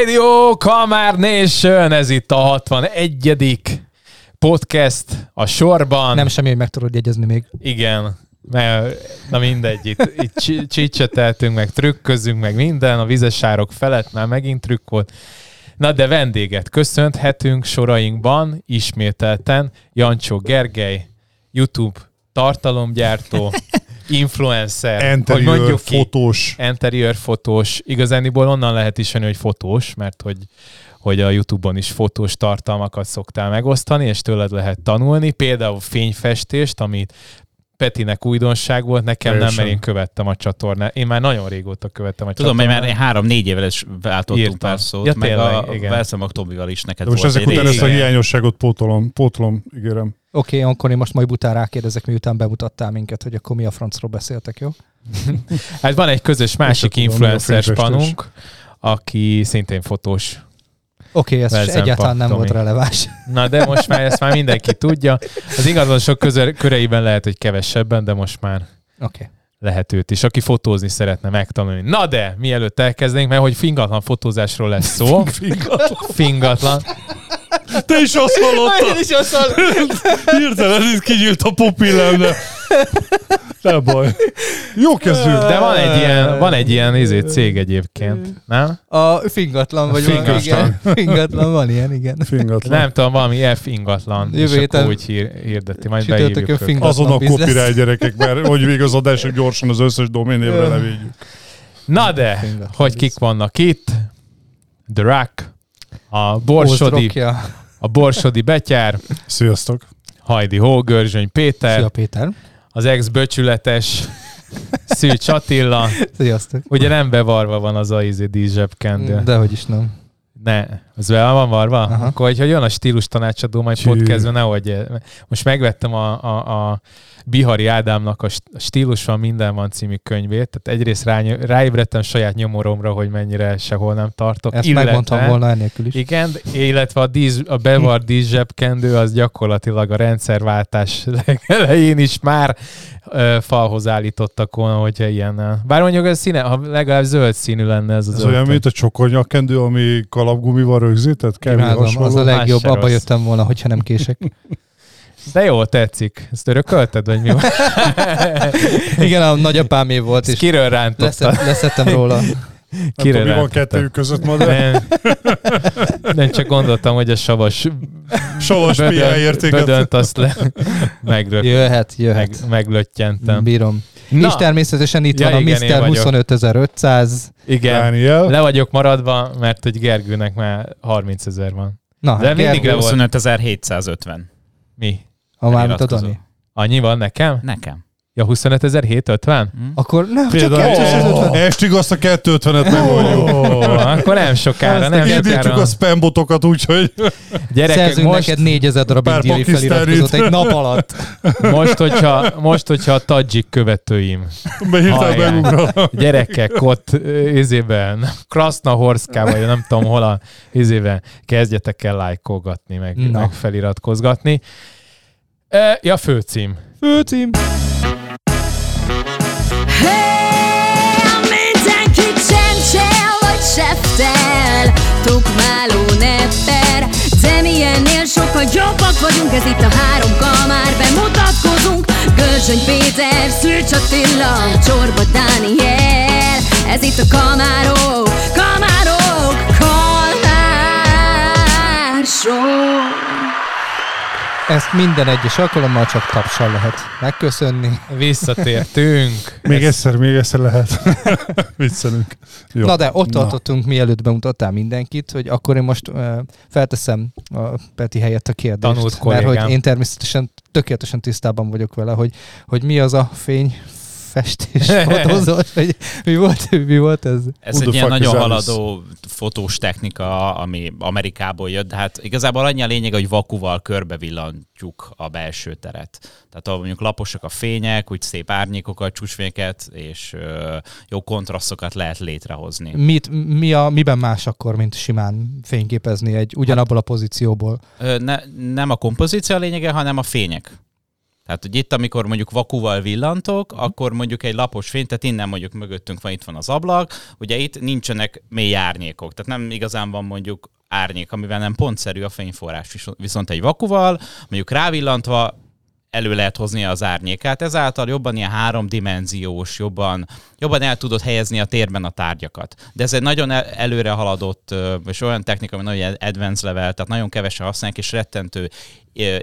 Hajdió, Kamár Nation, ez itt a 61. podcast a sorban. Nem semmi, hogy meg tudod jegyezni még. Igen, mert, na mindegy, itt, itt csicseteltünk, meg trükközünk, meg minden, a vizesárok felett már megint trükk volt. Na de vendéget köszönhetünk sorainkban ismételten Jancsó Gergely, YouTube tartalomgyártó, influencer, Interior hogy mondjuk ki, fotós. Interior fotós. Igazániból onnan lehet is hogy fotós, mert hogy hogy a YouTube-on is fotós tartalmakat szoktál megosztani, és tőled lehet tanulni, például fényfestést, amit Petinek újdonság volt, nekem Teljesen. nem, mert én követtem a csatornát. Én már nagyon régóta követtem a Tudom, csatornát. Tudom, mert már három-négy évvel is váltottunk pár szót, ja, meg tényleg, a Velszemag Tomival is neked De most volt ezek után ezt a hiányosságot pótolom, pótolom, ígérem. Oké, okay, akkor én most majd után rákérdezek, miután bemutattál minket, hogy akkor mi a francról beszéltek, jó? hát van egy közös másik influencer spanunk, aki szintén fotós. Oké, okay, ez egyáltalán nem Tomi. volt releváns. Na, de most már ezt már mindenki tudja. Az ingatlanosok közel, köreiben lehet, hogy kevesebben, de most már okay. lehet őt is, aki fotózni szeretne megtanulni. Na de, mielőtt elkezdenénk, mert hogy fingatlan fotózásról lesz szó. fingatlan. fingatlan. Te is azt hallottad. Én is azt hallottam. Hirtelen itt kinyílt a pupillemre. Nem baj. Jó kezdő. De van egy ilyen, van egy ilyen izé, cég egyébként, nem? A fingatlan vagy fingatlan. Igen. Fingatlan van ilyen, igen. Fingatlan. Nem tudom, valami F ingatlan. Jövő és akkor úgy hír, hirdeti, majd beírjuk Azon a copyright gyerekek, mert hogy végig az adások gyorsan az összes doménévre levédjük. Na de, fingatlan hogy kik vannak itt? The Rock, a Borsodi, a Borsodi Betyár. Sziasztok. Hajdi Hógörzsöny Péter. Szia Péter. Az ex-böcsületes Szűcs Attila. Sziasztok. Ugye nem bevarva van az Aizi díj zsebkendő. Dehogy is nem. Ne, az vele van varva? Aha. Akkor, hogyha jön a stílus tanácsadó, majd podcastben, nehogy. Most megvettem a, a, a Bihari Ádámnak a Stílus van, minden van című könyvét, tehát egyrészt rá, ráébredtem saját nyomoromra, hogy mennyire sehol nem tartok. Ezt illetve, megmondtam volna ennélkül is. Igen, illetve a, díz, a Bevar dísz zsebkendő az gyakorlatilag a rendszerváltás elején is már ö, falhoz állítottak volna, hogyha ilyen. Bár mondjuk a színe, ha legalább zöld színű lenne ez az Ez olyan, mint a csokornyakendő, ami kalapgumival rögzített? Imádom, az a legjobb, abba jöttem volna, hogyha nem kések. De jó, tetszik. Ezt örökölted, vagy mi van? Igen, a nagyapámé volt. És kiről rántottad? Leszettem róla. Kire tudom, mi van kettőjük között ma, de... Nem, nem csak gondoltam, hogy a savas savas értéket. Bödönt azt le. Megrök, jöhet, jöhet. Meg, meglöttyentem. Bírom. Na. És természetesen itt ja, van igen, a Mr. 25500. Igen, Daniel. le vagyok maradva, mert hogy Gergőnek már 30 ezer van. Na, De hát mindig le 25.750. Mi? Ha már a Dani. Annyi van nekem? Nekem. Ja, 25.750? Mm. Akkor nem, Például csak 250. Estig azt a 250-et megoldjuk. Oh, akkor nem sokára, nem sokára. a spambotokat úgy, hogy... Gyerekek, Szerzünk most... neked 4000 darab indiai feliratkozót egy nap alatt. Most, hogyha, most, hogyha a tadzsik követőim hallják, gyerekek ott izében, Krasna Horszkában, vagy nem tudom hol a izében, kezdjetek el lájkolgatni, meg, meg feliratkozgatni. E, ja, főcím. Főcím. Mindenki csencsel vagy seftel, tukmáló nepper, de milyennél jobbak vagyunk, ez itt a három kamár, bemutatkozunk, Görzsöny Péter, Szűcs Attila, Csorba Dániel, ez itt a kamárok, kamárok, kamár show. Ezt minden egyes alkalommal csak tapsal lehet megköszönni. Visszatértünk. még egyszer, még egyszer lehet. Viccelünk. Jó. Na de ott tartottunk, mielőtt bemutattál mindenkit, hogy akkor én most uh, felteszem a Peti helyett a kérdést. Tanult mert hogy én természetesen tökéletesen tisztában vagyok vele, hogy, hogy mi az a fény, festés fotózós, hogy mi volt, mi volt ez? Ez egy ilyen nagyon haladó fotós technika, ami Amerikából jött, de hát igazából annyi a lényeg, hogy vakuval körbevillantjuk a belső teret. Tehát ahol mondjuk laposak a fények, úgy szép árnyékokat, csúcsfényeket, és ö, jó kontrasztokat lehet létrehozni. Mit, mi a, miben más akkor, mint simán fényképezni egy ugyanabból a pozícióból? Ö, ne, nem a kompozíció a lényege, hanem a fények Tehát, hogy itt, amikor mondjuk vakuval villantok, akkor mondjuk egy lapos fény, tehát innen mondjuk mögöttünk van, itt van az ablak, ugye itt nincsenek mély árnyékok, tehát nem igazán van mondjuk árnyék, amivel nem pontszerű a fényforrás. Viszont egy vakuval, mondjuk rávillantva elő lehet hozni az árnyékát, ezáltal jobban ilyen háromdimenziós, jobban, jobban el tudod helyezni a térben a tárgyakat. De ez egy nagyon el- előre haladott, és olyan technika, ami nagyon advanced level, tehát nagyon kevesen használják, és rettentő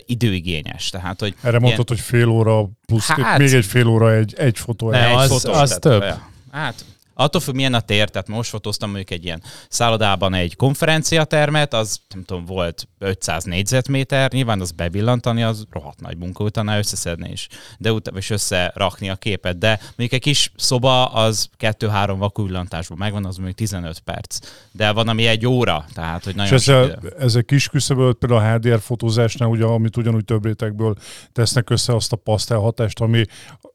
időigényes. Tehát, hogy Erre mondtad, hogy fél óra plusz, Hát- még egy fél óra egy, egy fotó. Nem, egy az- fotó. az több. Hát, attól függ, milyen a tér, tehát most fotóztam mondjuk egy ilyen szállodában egy konferenciatermet, az nem tudom, volt 500 négyzetméter, nyilván az bevillantani, az rohadt nagy munka, utána összeszedni is, de utána is összerakni a képet, de mondjuk egy kis szoba az 2-3 vakuvillantásban megvan, az mondjuk 15 perc, de van, ami egy óra, tehát, hogy És nagyon sok ezzel, idő. ezzel kis küszöbölt például a HDR fotózásnál, ugye, amit ugyanúgy több rétegből tesznek össze azt a pasztel hatást, ami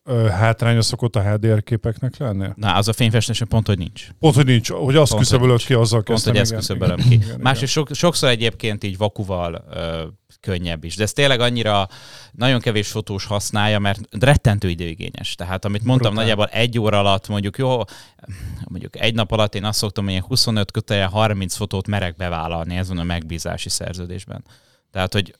ö, hátránya szokott a HDR képeknek lenni? Na, az a fényfestésen pont, hogy nincs. Pont, hogy nincs, hogy azt Pont, küszöbölök ki, azzal Pont, kezdtem. hogy ezt küszöbölöm ki. igen. Másrészt sok, sokszor egyébként így vakuval ö, könnyebb is. De ez tényleg annyira nagyon kevés fotós használja, mert rettentő időigényes. Tehát amit mondtam, Brutál. nagyjából egy óra alatt, mondjuk jó, mondjuk egy nap alatt én azt szoktam, hogy ilyen 25 kötelje 30 fotót merek bevállalni, ez van a megbízási szerződésben. Tehát, hogy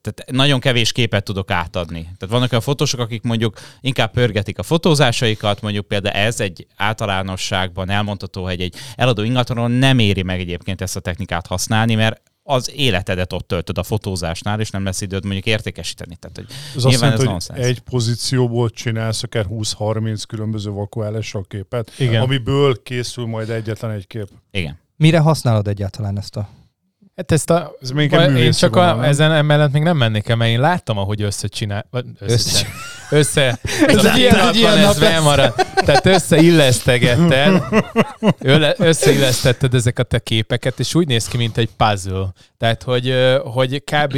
tehát nagyon kevés képet tudok átadni. Tehát vannak olyan fotósok, akik mondjuk inkább pörgetik a fotózásaikat, mondjuk például ez egy általánosságban elmondható, hogy egy eladó ingatlanon nem éri meg egyébként ezt a technikát használni, mert az életedet ott töltöd a fotózásnál, és nem lesz időd mondjuk értékesíteni. Tehát, hogy Ez azt jelenti, ez hogy egy pozícióból csinálsz akár 20-30 különböző vakuálással képet, Igen. amiből készül majd egyetlen egy kép. Igen. Mire használod egyáltalán ezt a... Hát ezt a, Ez még egy én csak a, ezen emellett még nem mennék el, mert én láttam, ahogy összecsinál, vagy össze, össze, ez a egy ilyen- egy ilyen nap elmarad. Tehát összeillesztegetted, összeillesztetted ezeket a képeket, és úgy néz ki, mint egy puzzle. Tehát, hogy, hogy kb.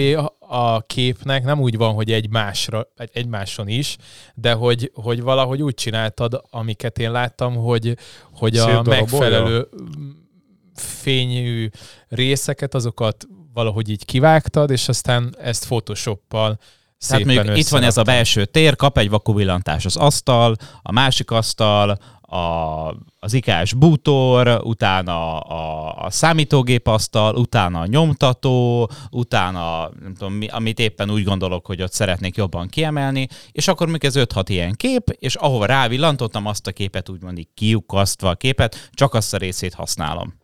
a képnek nem úgy van, hogy egy másra, egy- egymáson is, de hogy, hogy valahogy úgy csináltad, amiket én láttam, hogy, hogy a megfelelő fényű részeket, azokat valahogy így kivágtad, és aztán ezt Photoshoppal Tehát mondjuk itt van ez a belső tér, kap egy vakuvillantás az asztal, a másik asztal, a, az ikás bútor, utána a, a számítógép asztal, utána a nyomtató, utána nem tudom, mi, amit éppen úgy gondolok, hogy ott szeretnék jobban kiemelni, és akkor még ez 5-6 ilyen kép, és ahova rávillantottam azt a képet, úgymond így kiukasztva a képet, csak azt a részét használom.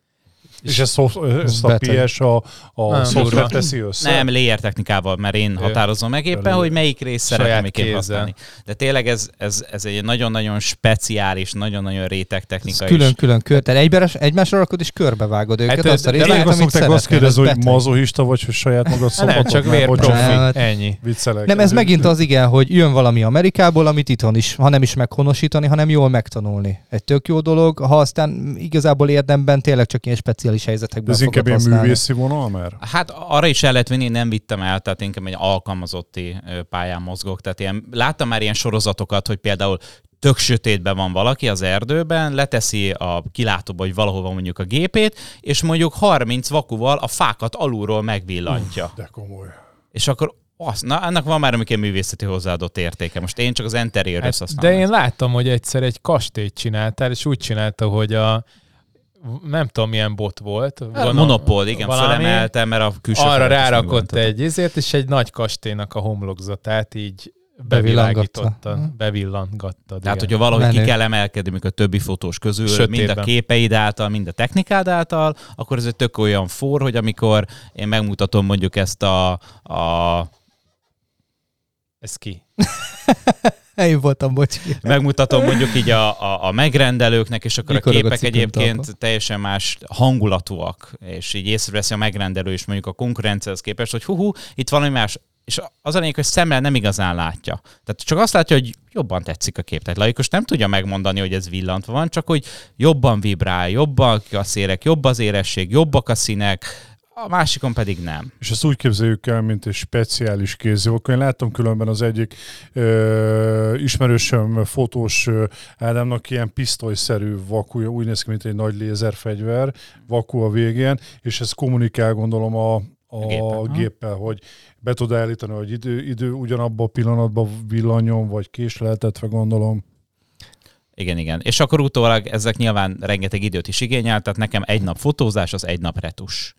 És ezt, szoft- ezt a a, a Nem, szoftver teszi össze? Nem, layer technikával, mert én határozom meg éppen, hogy melyik részt szeretném miként kézzel. használni. De tényleg ez, ez, ez egy nagyon-nagyon speciális, nagyon-nagyon réteg Ez technika is. külön-külön kör. Tehát egybás, egymásra rakod és körbevágod őket. Hát, azt a részt, de amit azt szokták azt kérdezni, ez hogy mazohista vagy, hogy saját magad Hát nem, szopatod? csak vérprofi. Nem, Ennyi. Viccelek. Nem, ez megint az igen, hogy jön valami Amerikából, amit itthon is, ha nem is meghonosítani, hanem jól megtanulni. Egy tök jó dolog, ha aztán igazából érdemben tényleg csak ilyen speciális helyzetekben Ez inkább ilyen művészi vonal már? Hát arra is el lehet vinni, nem vittem el, tehát inkább egy alkalmazotti pályán mozgok. Tehát ilyen, láttam már ilyen sorozatokat, hogy például tök sötétben van valaki az erdőben, leteszi a kilátóba, hogy valahova mondjuk a gépét, és mondjuk 30 vakuval a fákat alulról megvillantja. De komoly. És akkor az, na, annak van már amikor művészeti hozzáadott értéke. Most én csak az interior Hát, használom. de én láttam, hogy egyszer egy kastélyt csináltál, és úgy csinálta, hogy a nem tudom milyen bot volt. Hát, Gondolom, Monopól, igen, valami, fölemeltem, mert a külső Arra rárakott egy izért, és egy nagy kastélynak a homlokzatát így bevilágította, Mhm. bevillangatta. Tehát, hogyha valahogy ki Menő. kell emelkedni, mikor a többi fotós közül, mind a Sötétben. képeid által, mind a technikád által, akkor ez egy tök olyan for, hogy amikor én megmutatom mondjuk ezt a, a Ez ki? Én voltam, bocs. megmutatom mondjuk így a, a, a megrendelőknek, és akkor Mikor a a képek cipőm egyébként talpa? teljesen más hangulatúak, és így észreveszi a megrendelő is mondjuk a konkurenciához képest, hogy hú, itt valami más, és az a lényeg, hogy szemmel nem igazán látja. Tehát csak azt látja, hogy jobban tetszik a kép. Tehát laikus nem tudja megmondani, hogy ez villantva van, csak hogy jobban vibrál, jobbak a szérek, jobb az éresség, jobbak a színek, a másikon pedig nem. És ezt úgy képzeljük el, mint egy speciális kézilvak. Én láttam különben az egyik ö, ismerősöm, fotós ö, Ádámnak ilyen pisztolyszerű vakuja, úgy néz ki, mint egy nagy lézerfegyver, vaku a végén, és ez kommunikál gondolom a, a géppel. géppel, hogy be tud állítani, hogy idő, idő ugyanabban a pillanatban villanjon, vagy késleltetve gondolom. Igen, igen. És akkor utólag ezek nyilván rengeteg időt is igényel, tehát nekem egy nap fotózás, az egy nap retus.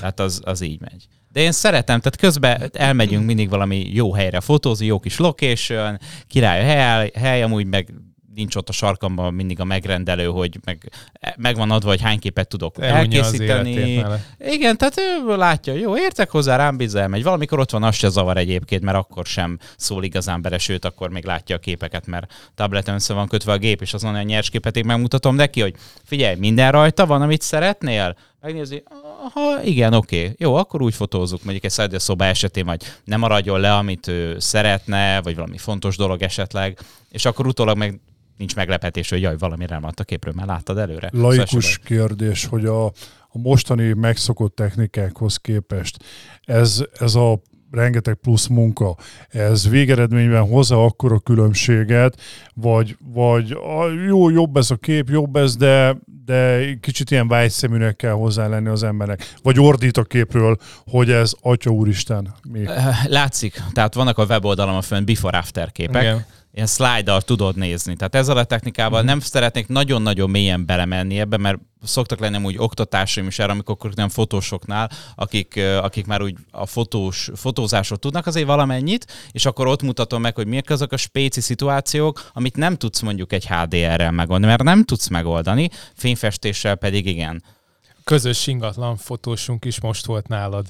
Tehát az, az így megy. De én szeretem, tehát közben elmegyünk mindig valami jó helyre fotózni, jó kis location, király a hely, hely amúgy meg nincs ott a sarkamban mindig a megrendelő, hogy meg, meg van adva, hogy hány képet tudok Elunja elkészíteni. Igen, tehát ő látja, jó, értek hozzá, rám bízza, elmegy. Valamikor ott van, az se zavar egyébként, mert akkor sem szól igazán bele, sőt, akkor még látja a képeket, mert tableten össze van kötve a gép, és azon a nyers képet én megmutatom neki, hogy figyelj, minden rajta van, amit szeretnél? Megnézi, aha, igen, oké, jó, akkor úgy fotózzuk, mondjuk egy szoba esetén, vagy nem maradjon le, amit ő szeretne, vagy valami fontos dolog esetleg, és akkor utólag meg nincs meglepetés, hogy jaj, valami rámadt a képről, mert láttad előre. Laikus Szóval kérdés, hogy a, a mostani megszokott technikákhoz képest ez, ez a rengeteg plusz munka, ez végeredményben hozza akkora különbséget, vagy, vagy a, jó, jobb ez a kép, jobb ez, de, de kicsit ilyen vágyszeműnek kell hozzá lenni az embernek. Vagy ordít a képről, hogy ez Atya Úristen. Mi? Látszik, tehát vannak a weboldalon a fönn before-after képek, Igen. Ilyen slide tudod nézni. Tehát ezzel a technikával Mhm. nem szeretnék nagyon-nagyon mélyen belemenni ebbe, mert szoktak lenni úgy oktatásaim is erre, amikor nem fotósoknál, akik, akik már úgy a fotós, fotózásról tudnak azért valamennyit, és akkor ott mutatom meg, hogy mik azok a spéci szituációk, amit nem tudsz mondjuk egy HDR-rel megoldani, mert nem tudsz megoldani, fényfestéssel pedig igen. Közös ingatlan fotósunk is most volt nálad,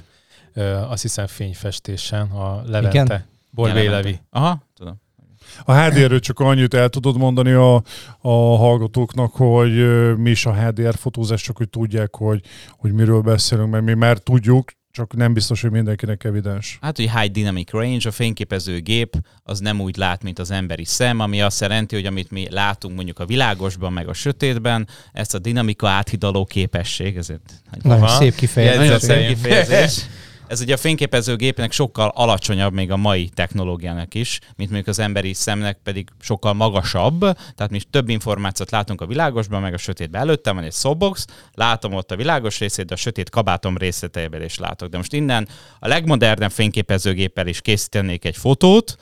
azt hiszem fényfestésen, a Levente. Igen? Borbé Levente. Levi. Aha, tudom. A HDR-ről csak annyit el tudod mondani a, a hallgatóknak, hogy mi is a HDR fotózás, csak hogy tudják, hogy, hogy miről beszélünk, mert mi már tudjuk, csak nem biztos, hogy mindenkinek evidens. Hát, hogy high dynamic range, a fényképező gép az nem úgy lát, mint az emberi szem, ami azt jelenti, hogy amit mi látunk mondjuk a világosban, meg a sötétben, ezt a dinamika áthidaló képesség, ezért Nagyon szép kifejezés. nagyon szép kifejezés. Ez ugye a fényképezőgépnek sokkal alacsonyabb még a mai technológiának is, mint mondjuk az emberi szemnek pedig sokkal magasabb, tehát mi több információt látunk a világosban, meg a sötétben. Előttem van egy softbox, látom ott a világos részét, de a sötét kabátom részleteiben is látok. De most innen a legmodernebb fényképezőgéppel is készítenék egy fotót,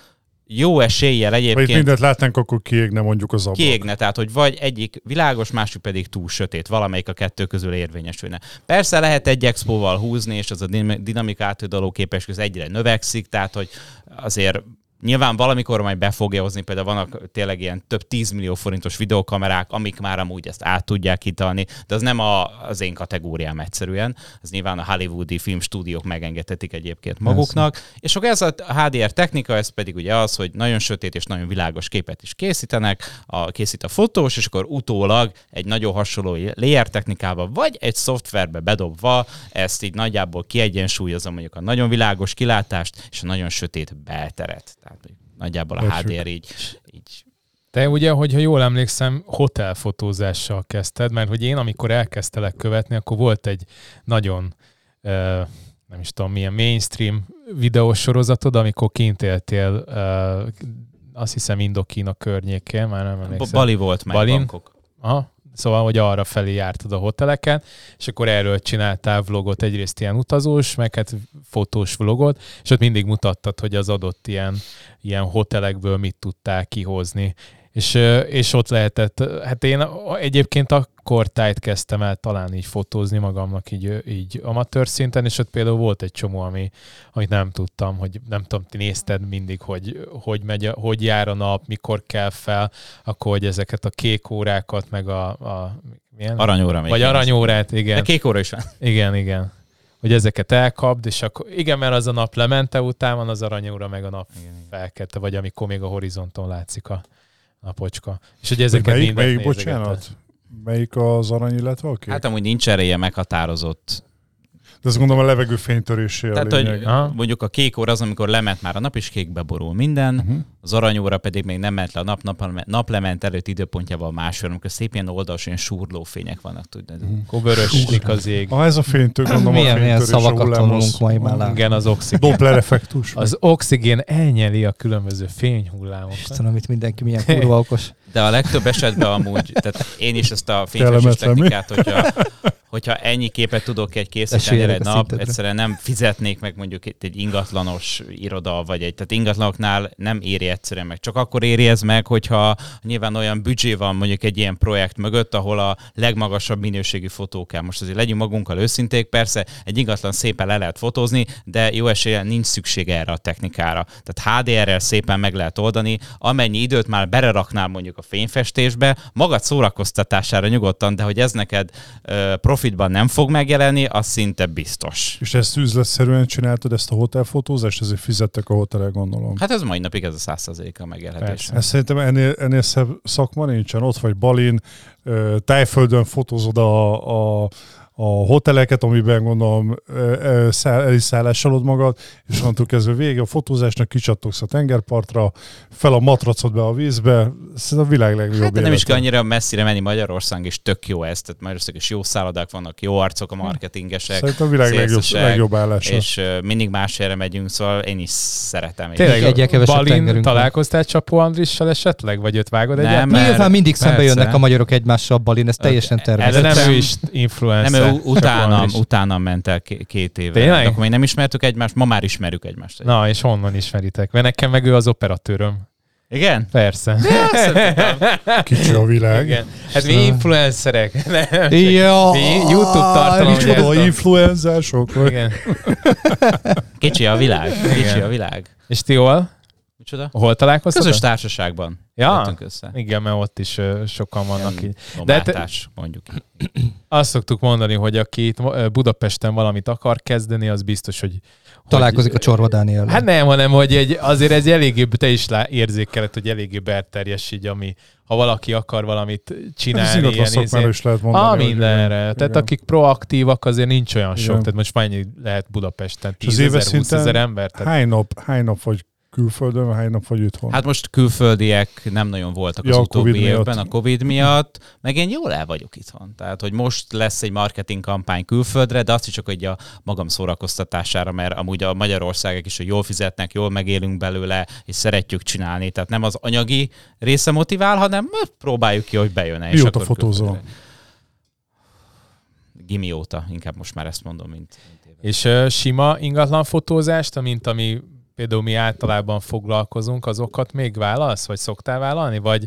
jó eséllyel Ha itt egyébként mindent látnánk, akkor kiégne mondjuk az ablak. kiégne, tehát hogy vagy egyik világos, másik pedig túl sötét, valamelyik a kettő közül érvényesülne. Persze lehet egy expóval húzni, és az a din- dinamika átudaló képesség az egyre növekszik, tehát hogy azért Nyilván valamikor majd be fogja hozni, például vannak tényleg ilyen több 10 millió forintos videókamerák, amik már amúgy ezt át tudják hitalni, de az nem a, az én kategóriám egyszerűen. Ez nyilván a hollywoodi filmstúdiók megengedhetik egyébként maguknak. És akkor ez a HDR technika, ez pedig ugye az, hogy nagyon sötét és nagyon világos képet is készítenek, a, készít a fotós, és akkor utólag egy nagyon hasonló layer technikával, vagy egy szoftverbe bedobva ezt így nagyjából kiegyensúlyozom mondjuk a nagyon világos kilátást és a nagyon sötét belteret. Mondjuk nagyjából a Értjük. HDR így, így Te ugye, hogyha jól emlékszem, hotelfotózással kezdted, mert hogy én, amikor elkezdtelek követni, akkor volt egy nagyon, nem is tudom milyen mainstream videós sorozatod, amikor kint éltél, azt hiszem Indokína környékén, már nem emlékszem. Bali volt meg, Balin? Bangkok. Aha, szóval, hogy arra felé jártad a hoteleken, és akkor erről csináltál vlogot, egyrészt ilyen utazós, meg hát fotós vlogot, és ott mindig mutattad, hogy az adott ilyen, ilyen hotelekből mit tudtál kihozni. És, és ott lehetett, hát én egyébként akkor tájt kezdtem el talán így fotózni magamnak így, így amatőr szinten, és ott például volt egy csomó, ami, amit nem tudtam, hogy nem tudom, ti nézted mindig, hogy hogy, megy, hogy jár a nap, mikor kell fel, akkor hogy ezeket a kék órákat, meg a, a milyen? Aranyóra még. Vagy aranyórát, De igen. kék óra is van. Igen, igen. Hogy ezeket elkapd, és akkor igen, mert az a nap lemente, után van az aranyóra, meg a nap felkelte, vagy amikor még a horizonton látszik a napocska. És hogy ezeket melyik, melyik bocsánat? Melyik az arany, illetve a kék? Hát amúgy nincs ereje meghatározott. De azt gondolom a levegő fénytörésé a Tehát, lényeg. hogy Aha. mondjuk a kék óra az, amikor lement már a nap, és kékbe borul minden, Uh-huh. az aranyóra pedig még nem ment le a nap, nap naplement előtt időpontjával másfél, amikor szép ilyen oldalas, ilyen surló fények vannak, tudod. Vöröslik az ég. Ah, ez a fénytör, gondolom Milyen, a milyen szavakat tanulunk mai már. Igen, az oxigén. Doppler effektus. Az oxigén elnyeli a különböző fényhullámokat. Istenem, itt mindenki milyen kurva okos. De a legtöbb esetben amúgy, tehát én is ezt a fényfestés technikát, hogyha, hogyha ennyi képet tudok egy készíteni egy nap, szintedre. egyszerűen nem fizetnék meg mondjuk egy, egy ingatlanos iroda, vagy egy, tehát ingatlanoknál nem éri egyszerűen meg. Csak akkor éri ez meg, hogyha nyilván olyan büdzsé van mondjuk egy ilyen projekt mögött, ahol a legmagasabb minőségű fotók kell. Most azért legyünk magunkkal őszinték, persze egy ingatlan szépen le lehet fotózni, de jó eséllyel nincs szükség erre a technikára. Tehát HDR-rel szépen meg lehet oldani, amennyi időt már bereraknál mondjuk a fényfestésbe, magad szórakoztatására nyugodtan, de hogy ez neked ö, profitban nem fog megjelenni, az szinte biztos. És ezt üzletszerűen csináltad, ezt a hotelfotózást, ezért fizettek a hotelek, gondolom. Hát ez mai napig ez a 100%-a megélhetés. Ez szerintem ennél, ennél szebb szakma nincsen. Ott vagy Balin, tájföldön fotózod a, a, a hoteleket, amiben gondolom el is szállásolod magad, és onnantól kezdve vége a fotózásnak, kicsattogsz a tengerpartra, fel a matracot be a vízbe, ez a világ legjobb Hát de nem is kell annyira messzire menni Magyarország, és tök jó ez. Tehát Magyarország is jó szállodák vannak, jó arcok a marketingesek. Szerintem a világ legjobb, legjobb állása. És mindig más helyre megyünk, szóval én is szeretem. Tényleg, Egyel kevesebb Balin találkoztál Csapó Andrissal esetleg? Vagy őt vágod mert- Nyilván mindig szembe jönnek a magyarok egymással, Balin, ez teljesen Ez természetes. nem ő is influencer. Nem, utánam, Andris. utánam ment el ké- két éve. Tényleg? De akkor még nem ismertük egymást, ma már ismerjük egymást. Na, és honnan ismeritek? Mert nekem meg ő az operatőröm. Igen? Persze. Kicsi a világ. Igen. Hát mi influencerek. Nem, csak- Ja, Mi YouTube tartalom, influenzások vagy. Igen. Kicsi a világ. Kicsi Igen. a világ. És ti hol? Micsoda? Hol találkoztatok? Közös társaságban Ja. össze. Igen, mert ott is sokan vannak így. Ilyen De te- mondjuk így. Azt szoktuk mondani, hogy aki itt Budapesten valamit akar kezdeni, az biztos, hogy... Találkozik a hogy, Csorva Dániel. Hát nem, hanem, hogy egy, azért ez eléggé, te is lá, érzékeled, hogy eléggé belterjes így, ami, ha valaki akar valamit Ez csinálni. ingatlan ilyen szakmára izé- is lehet mondani. Ah, mindenre. igen. Tehát akik proaktívak, azért nincs olyan sok. Igen. Tehát most mennyi lehet Budapesten? És az 10 éves ezer, 20 szinten ezer ember? Tehát Hány nap, hány nap vagy külföldön, hány nap vagy itthon? Hát most külföldiek nem nagyon voltak az Ja, a utóbbi Covid miatt. évben a Covid miatt, meg én jól el vagyok itthon. Tehát, hogy most lesz egy marketing kampány külföldre, de azt is csak hogy a magam szórakoztatására, mert amúgy a Magyarországok is, hogy jól fizetnek, jól megélünk belőle, és szeretjük csinálni. Tehát nem az anyagi része motivál, hanem mert próbáljuk ki, hogy bejön-e. és Mióta fotózol? külföldre. Gimi óta, inkább most már ezt mondom, mint, mint. És ö, sima ingatlan fotózást, mint ami például mi általában foglalkozunk, azokat még válasz, vagy szoktál vállalni, vagy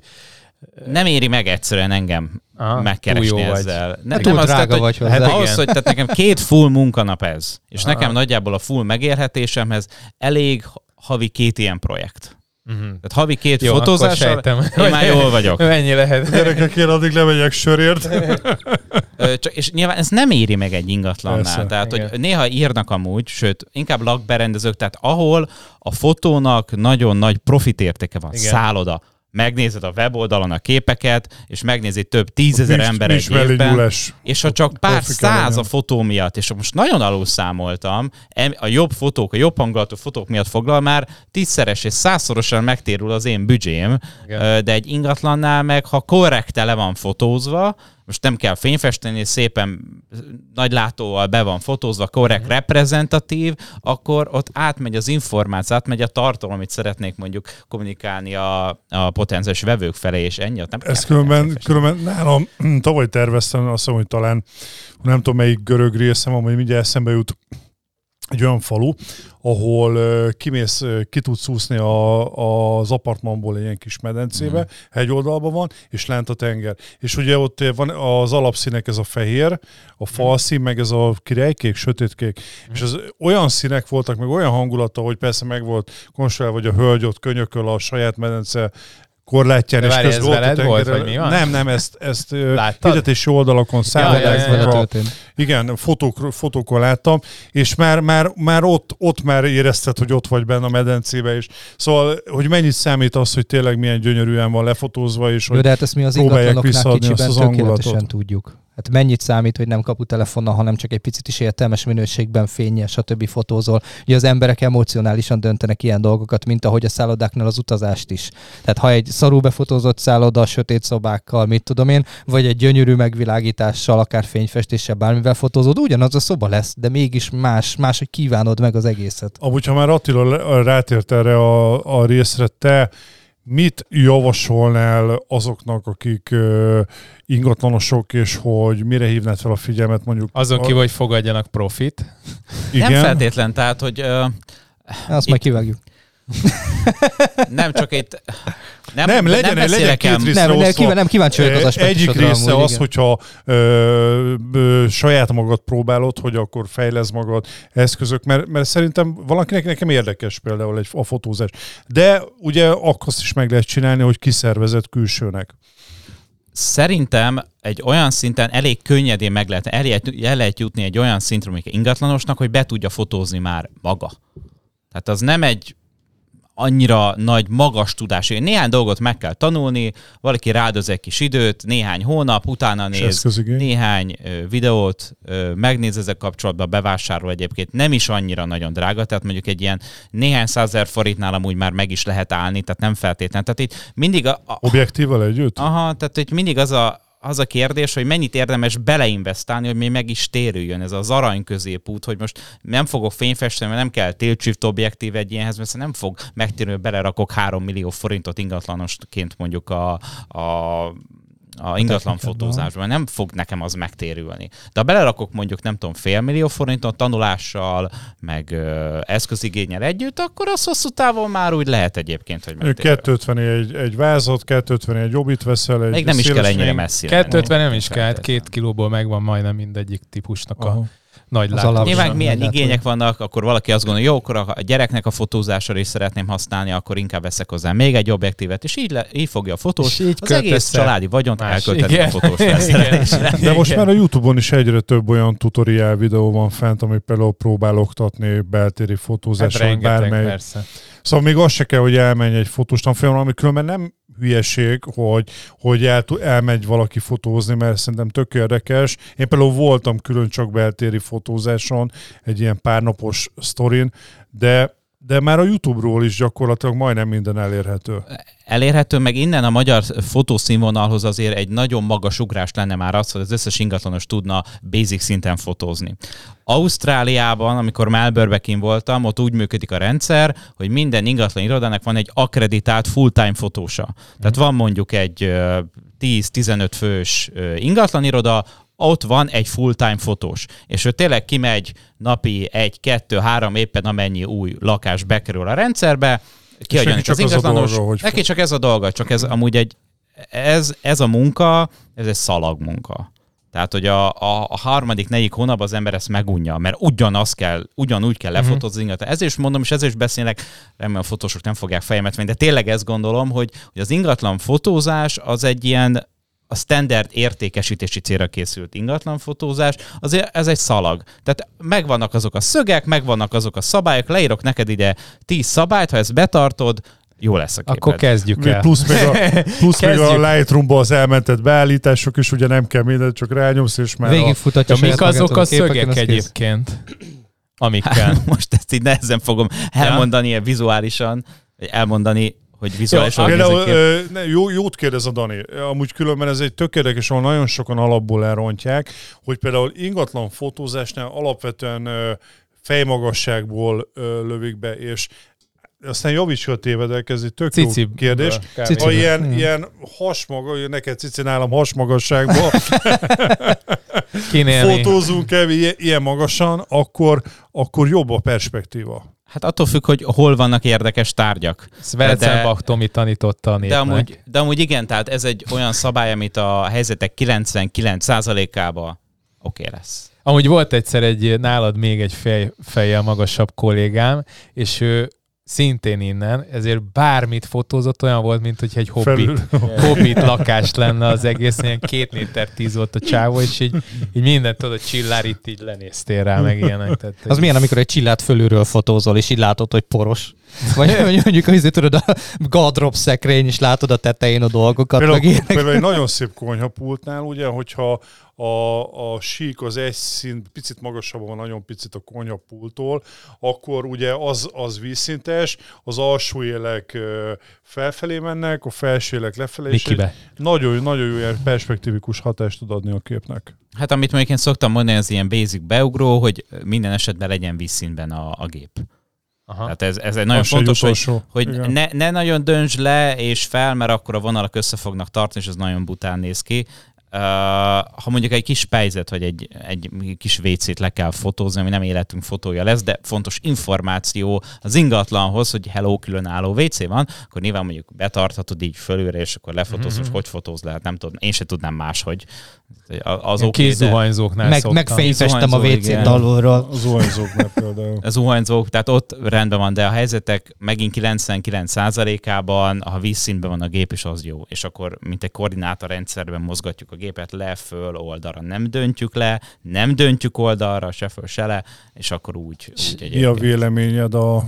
Nem éri meg egyszerűen engem Aha, megkeresni jó vagy. ezzel. Ne, Hát túl drága vagy hozzá. Hát igen. ahhoz, hogy tehát nekem két full munkanap ez, és Aha. nekem nagyjából a full megélhetésemhez elég havi két ilyen projekt. Uh-huh. Tehát havi két Jó, fotózással, sejtem. én már jól vagyok. Mennyi lehet? Gyerekek, én addig lemegyek sörért. Csak, és nyilván ez nem éri meg egy ingatlannál. Persze. Tehát, Igen. hogy néha írnak amúgy, sőt, inkább lakberendezők, tehát ahol a fotónak nagyon nagy profit értéke van, Igen. szálloda, megnézed a weboldalon a képeket, és megnézed több tízezer ember egy évben. És ha csak pár száz a fotó miatt, és most nagyon alul számoltam, a jobb fotók, a jobb hangulatú fotók miatt foglal már tízszeres és százszorosan megtérül az én büdzsém, de egy ingatlannál meg, ha korrekte le van fotózva, most nem kell fényfesteni, szépen nagy látóval be van fotózva, korrekt, Mhm. reprezentatív, akkor ott átmegy az információ, átmegy a tartalom, amit szeretnék mondjuk kommunikálni a, a potenciális vevők felé, és ennyi ott nem Ez különben, különben nálam tavaly terveztem, azt hiszem, hogy talán nem tudom melyik görög részem, amely mindjárt eszembe jut egy olyan falu, ahol ö, kimész, ö, ki tudsz úszni a, az apartmanból egy ilyen kis medencébe, Mhm. hegyoldalban van, és lent a tenger. És ugye ott van az alapszínek ez a fehér, a falszín, meg ez a királykék, sötétkék. És az olyan színek voltak, meg olyan hangulata, hogy persze meg volt konstruálva, hogy a hölgy ott könyököl a saját medence korlátján, De és várj, közben ez volt, vagy mi van? Nem, nem, ezt, ezt Láttad? hirdetési oldalakon, Ja, ja, vele szállodák, történt. igen, fotók, fotókon láttam, és már, már, már ott, ott már érezted, hogy ott vagy benne a medencébe is. Szóval, hogy mennyit számít az, hogy tényleg milyen gyönyörűen van lefotózva, és Jó, hogy de hát ezt mi az próbálják visszaadni azt az tökéletesen tudjuk. Hát mennyit számít, hogy nem kaputelefonnal, hanem csak egy picit is értelmes minőségben fényes, stb. fotózol. Ugye az emberek emocionálisan döntenek ilyen dolgokat, mint ahogy a szállodáknál az utazást is. Tehát ha egy szarú befotózott szálloda, sötét szobákkal, mit tudom én, vagy egy gyönyörű megvilágítással, akár fényfestéssel, bármivel fotózod, ugyanaz a szoba lesz, de mégis más, más, hogy kívánod meg az egészet. Amúgy, ha már Attila rátért erre a, a részre, te mit javasolnál azoknak, akik ingatlanosok, és hogy mire hívnád fel a figyelmet mondjuk? Azon a- kívül, hogy fogadjanak profit. Igen? Nem feltétlen, tehát, hogy ö, Azt majd kivágjuk. Nem csak itt... Nem, Nem, legyen, nem legyen két része Nem, nem, kíván, nem kíváncsi vagyok az Ö, aspektusodra. Egyik része amúgy, az, igen. hogyha ö, ö, saját magad próbálod, hogy akkor fejlesz magad eszközök, mert, mert szerintem valakinek nekem érdekes például egy, a fotózás. De ugye akkor azt is meg lehet csinálni, hogy kiszervezett külsőnek. Szerintem egy olyan szinten elég könnyedén meg lehet, el lehet, el lehet jutni egy olyan szintre, mondjuk ingatlanosnak, hogy be tudja fotózni már maga. Tehát az nem egy annyira nagy, magas tudás. Néhány dolgot meg kell tanulni, valaki rádoz egy kis időt, néhány hónap, utána néz néhány videót, megnéz ezek kapcsolatban, bevásárol egyébként, nem is annyira nagyon drága, tehát mondjuk egy ilyen néhány százer forintnál amúgy már meg is lehet állni, tehát nem feltétlenül. Tehát itt mindig a, a, együtt? Aha, tehát hogy mindig az a, az a kérdés, hogy mennyit érdemes beleinvestálni, hogy még meg is térüljön ez az arany középút, hogy most nem fogok fényfesteni, mert nem kell tilt shift objektív egy ilyenhez, mert nem fog megtérülni, hogy belerakok 3 millió forintot ingatlanosként mondjuk a, a a ingatlan fotózásban, nem fog nekem az megtérülni. De ha belerakok mondjuk nem tudom fél millió forintot tanulással, meg ö, eszközigényel együtt, akkor az hosszú távon már úgy lehet egyébként, hogy megtérül. 250 egy, egy vázat, 250 egy jobbit veszel, egy Még nem is kell ennyire messzire. menni. 250 nem is kell, hát két kilóból megvan majdnem mindegyik típusnak a Aha. Nagy alap- Nyilván milyen Lehet, igények vannak, akkor valaki azt gondolja, jó, akkor a gyereknek a fotózásra is szeretném használni, akkor inkább veszek hozzá még egy objektívet, és így, le, így fogja a fotós. És így az egész családi vagyont elkölteni a fotós felszerelésre. De most Igen. már a Youtube-on is egyre több olyan tutoriál videó van fent, ami például próbál oktatni beltéri Hát fotózásra, vagy rengeteg, bármely. persze. Szóval még az se kell, hogy elmenj egy fotós tanfolyamra, ami különben nem hülyeség, hogy, hogy el, elmegy valaki fotózni, mert szerintem tök érdekes. Én például voltam külön csak beltéri fotózáson, egy ilyen párnapos sztorin, de, de már a YouTube-ról is gyakorlatilag majdnem minden elérhető. Elérhető, meg innen a magyar fotószínvonalhoz azért egy nagyon magas ugrás lenne már az, hogy az összes ingatlanos tudna basic szinten fotózni. Ausztráliában, amikor Melbourne-be kint voltam, ott úgy működik a rendszer, hogy minden ingatlan irodának van egy akreditált full-time fotósa. Tehát van mondjuk egy ö, 10-15 fős ö, ingatlan iroda, ott van egy full-time fotós, és ő tényleg kimegy napi egy, kettő, három éppen amennyi új lakás bekerül a rendszerbe, kiadja neki neki az ingatlanos, dolga, hogy neki csak ez a dolga, csak ez amúgy egy, ez, ez a munka, ez egy szalag munka. Tehát, hogy a, a, a harmadik, negyedik hónapban az ember ezt megunja, mert ugyanaz kell, ugyanúgy kell lefotózni az ingatlan. Ezért is mondom, és ezért is beszélek, remélem a fotósok nem fogják fejemet venni, de tényleg ezt gondolom, hogy, hogy az ingatlan fotózás az egy ilyen a standard értékesítési célra készült ingatlan fotózás, azért ez egy szalag. Tehát megvannak azok a szögek, megvannak azok a szabályok, leírok neked ide 10 szabályt, ha ezt betartod, jó lesz a képed. Akkor kezdjük el. plusz még a, plusz még a. Lightroom-ba az elmentett beállítások is, ugye nem kell mindent, csak rányomsz, és már a, Végigfutatja Ja, mik azok a szögek az kész. egyébként, amikkel? Hát, most ezt így nehezen fogom elmondani ja. vizuálisan, elmondani, hogy vizuálisan Például, ö, ne, jó, jót kérdez a Dani. Amúgy különben ez egy tök érdekes, ahol nagyon sokan alapból elrontják, hogy például ingatlan fotózásnál alapvetően ö, fejmagasságból ö, lövik be, és aztán javíts, ha tévedek, ez egy tök Cici. jó kérdés. Cici. Ha ilyen, Hmm. ilyen hasmaga, neked cici nálam hasmagasságban fotózunk el ilyen magasan, akkor, akkor jobb a perspektíva. Hát attól függ, hogy hol vannak érdekes tárgyak. Svelzenbach Tomi tanította a De népnek. amúgy, de amúgy igen, tehát ez egy olyan szabály, amit a helyzetek 99%-ába oké okay lesz. Amúgy volt egyszer egy nálad még egy fej, fejjel magasabb kollégám, és ő szintén innen, ezért bármit fotózott, olyan volt, mint hogy egy hobbit, hobbit lakás lenne az egész, ilyen két méter tíz volt a csávó, és így, így mindent tudod, csillár itt így lenéztél rá, meg ilyenek. Tehát, Az milyen, amikor egy csillát fölülről fotózol, és így látod, hogy poros. Vagy mondjuk, hogy tudod, a gardrop szekrény, és látod a tetején a dolgokat, Például, meg ilyenek. például egy nagyon szép konyhapultnál, ugye, hogyha a, a sík az egy szint, picit magasabban van, nagyon picit a konyhapulttól, akkor ugye az, az vízszintes, az alsó élek felfelé mennek, a felső élek lefelé, és Mikibe. egy nagyon, nagyon jó ilyen perspektívikus hatást tud adni a képnek. Hát amit mondjuk én szoktam mondani, az ilyen basic beugró, hogy minden esetben legyen vízszínben a, a gép. Aha. Tehát ez, ez egy nagyon fontos, hogy, utolsó. hogy Igen. ne, ne nagyon dönts le és fel, mert akkor a vonalak össze fognak tartani, és ez nagyon bután néz ki. Ha mondjuk egy kis pejzet, vagy egy, egy kis WC-t le kell fotózni, ami nem életünk fotója lesz, de fontos információ az ingatlanhoz, hogy hello, különálló WC van, akkor nyilván mondjuk betarthatod így fölülre, és akkor lefotózod, Mhm. hogy hogy fotóz lehet, nem tudom, én se tudnám máshogy. Az oké, kis de zuhanyzóknál Meg, szoktam. megfényfestem a WC-t alulról. Az zuhanyzóknál például. az zuhanyzók, tehát ott rendben van, de a helyzetek megint 99%-ában, ha vízszintben van a gép, és az jó. És akkor, mint egy koordinátorrendszerben mozgatjuk a gépet le, föl, oldalra. Nem döntjük le, nem döntjük oldalra, se föl, se le, és akkor úgy, úgy Mi a véleményed a...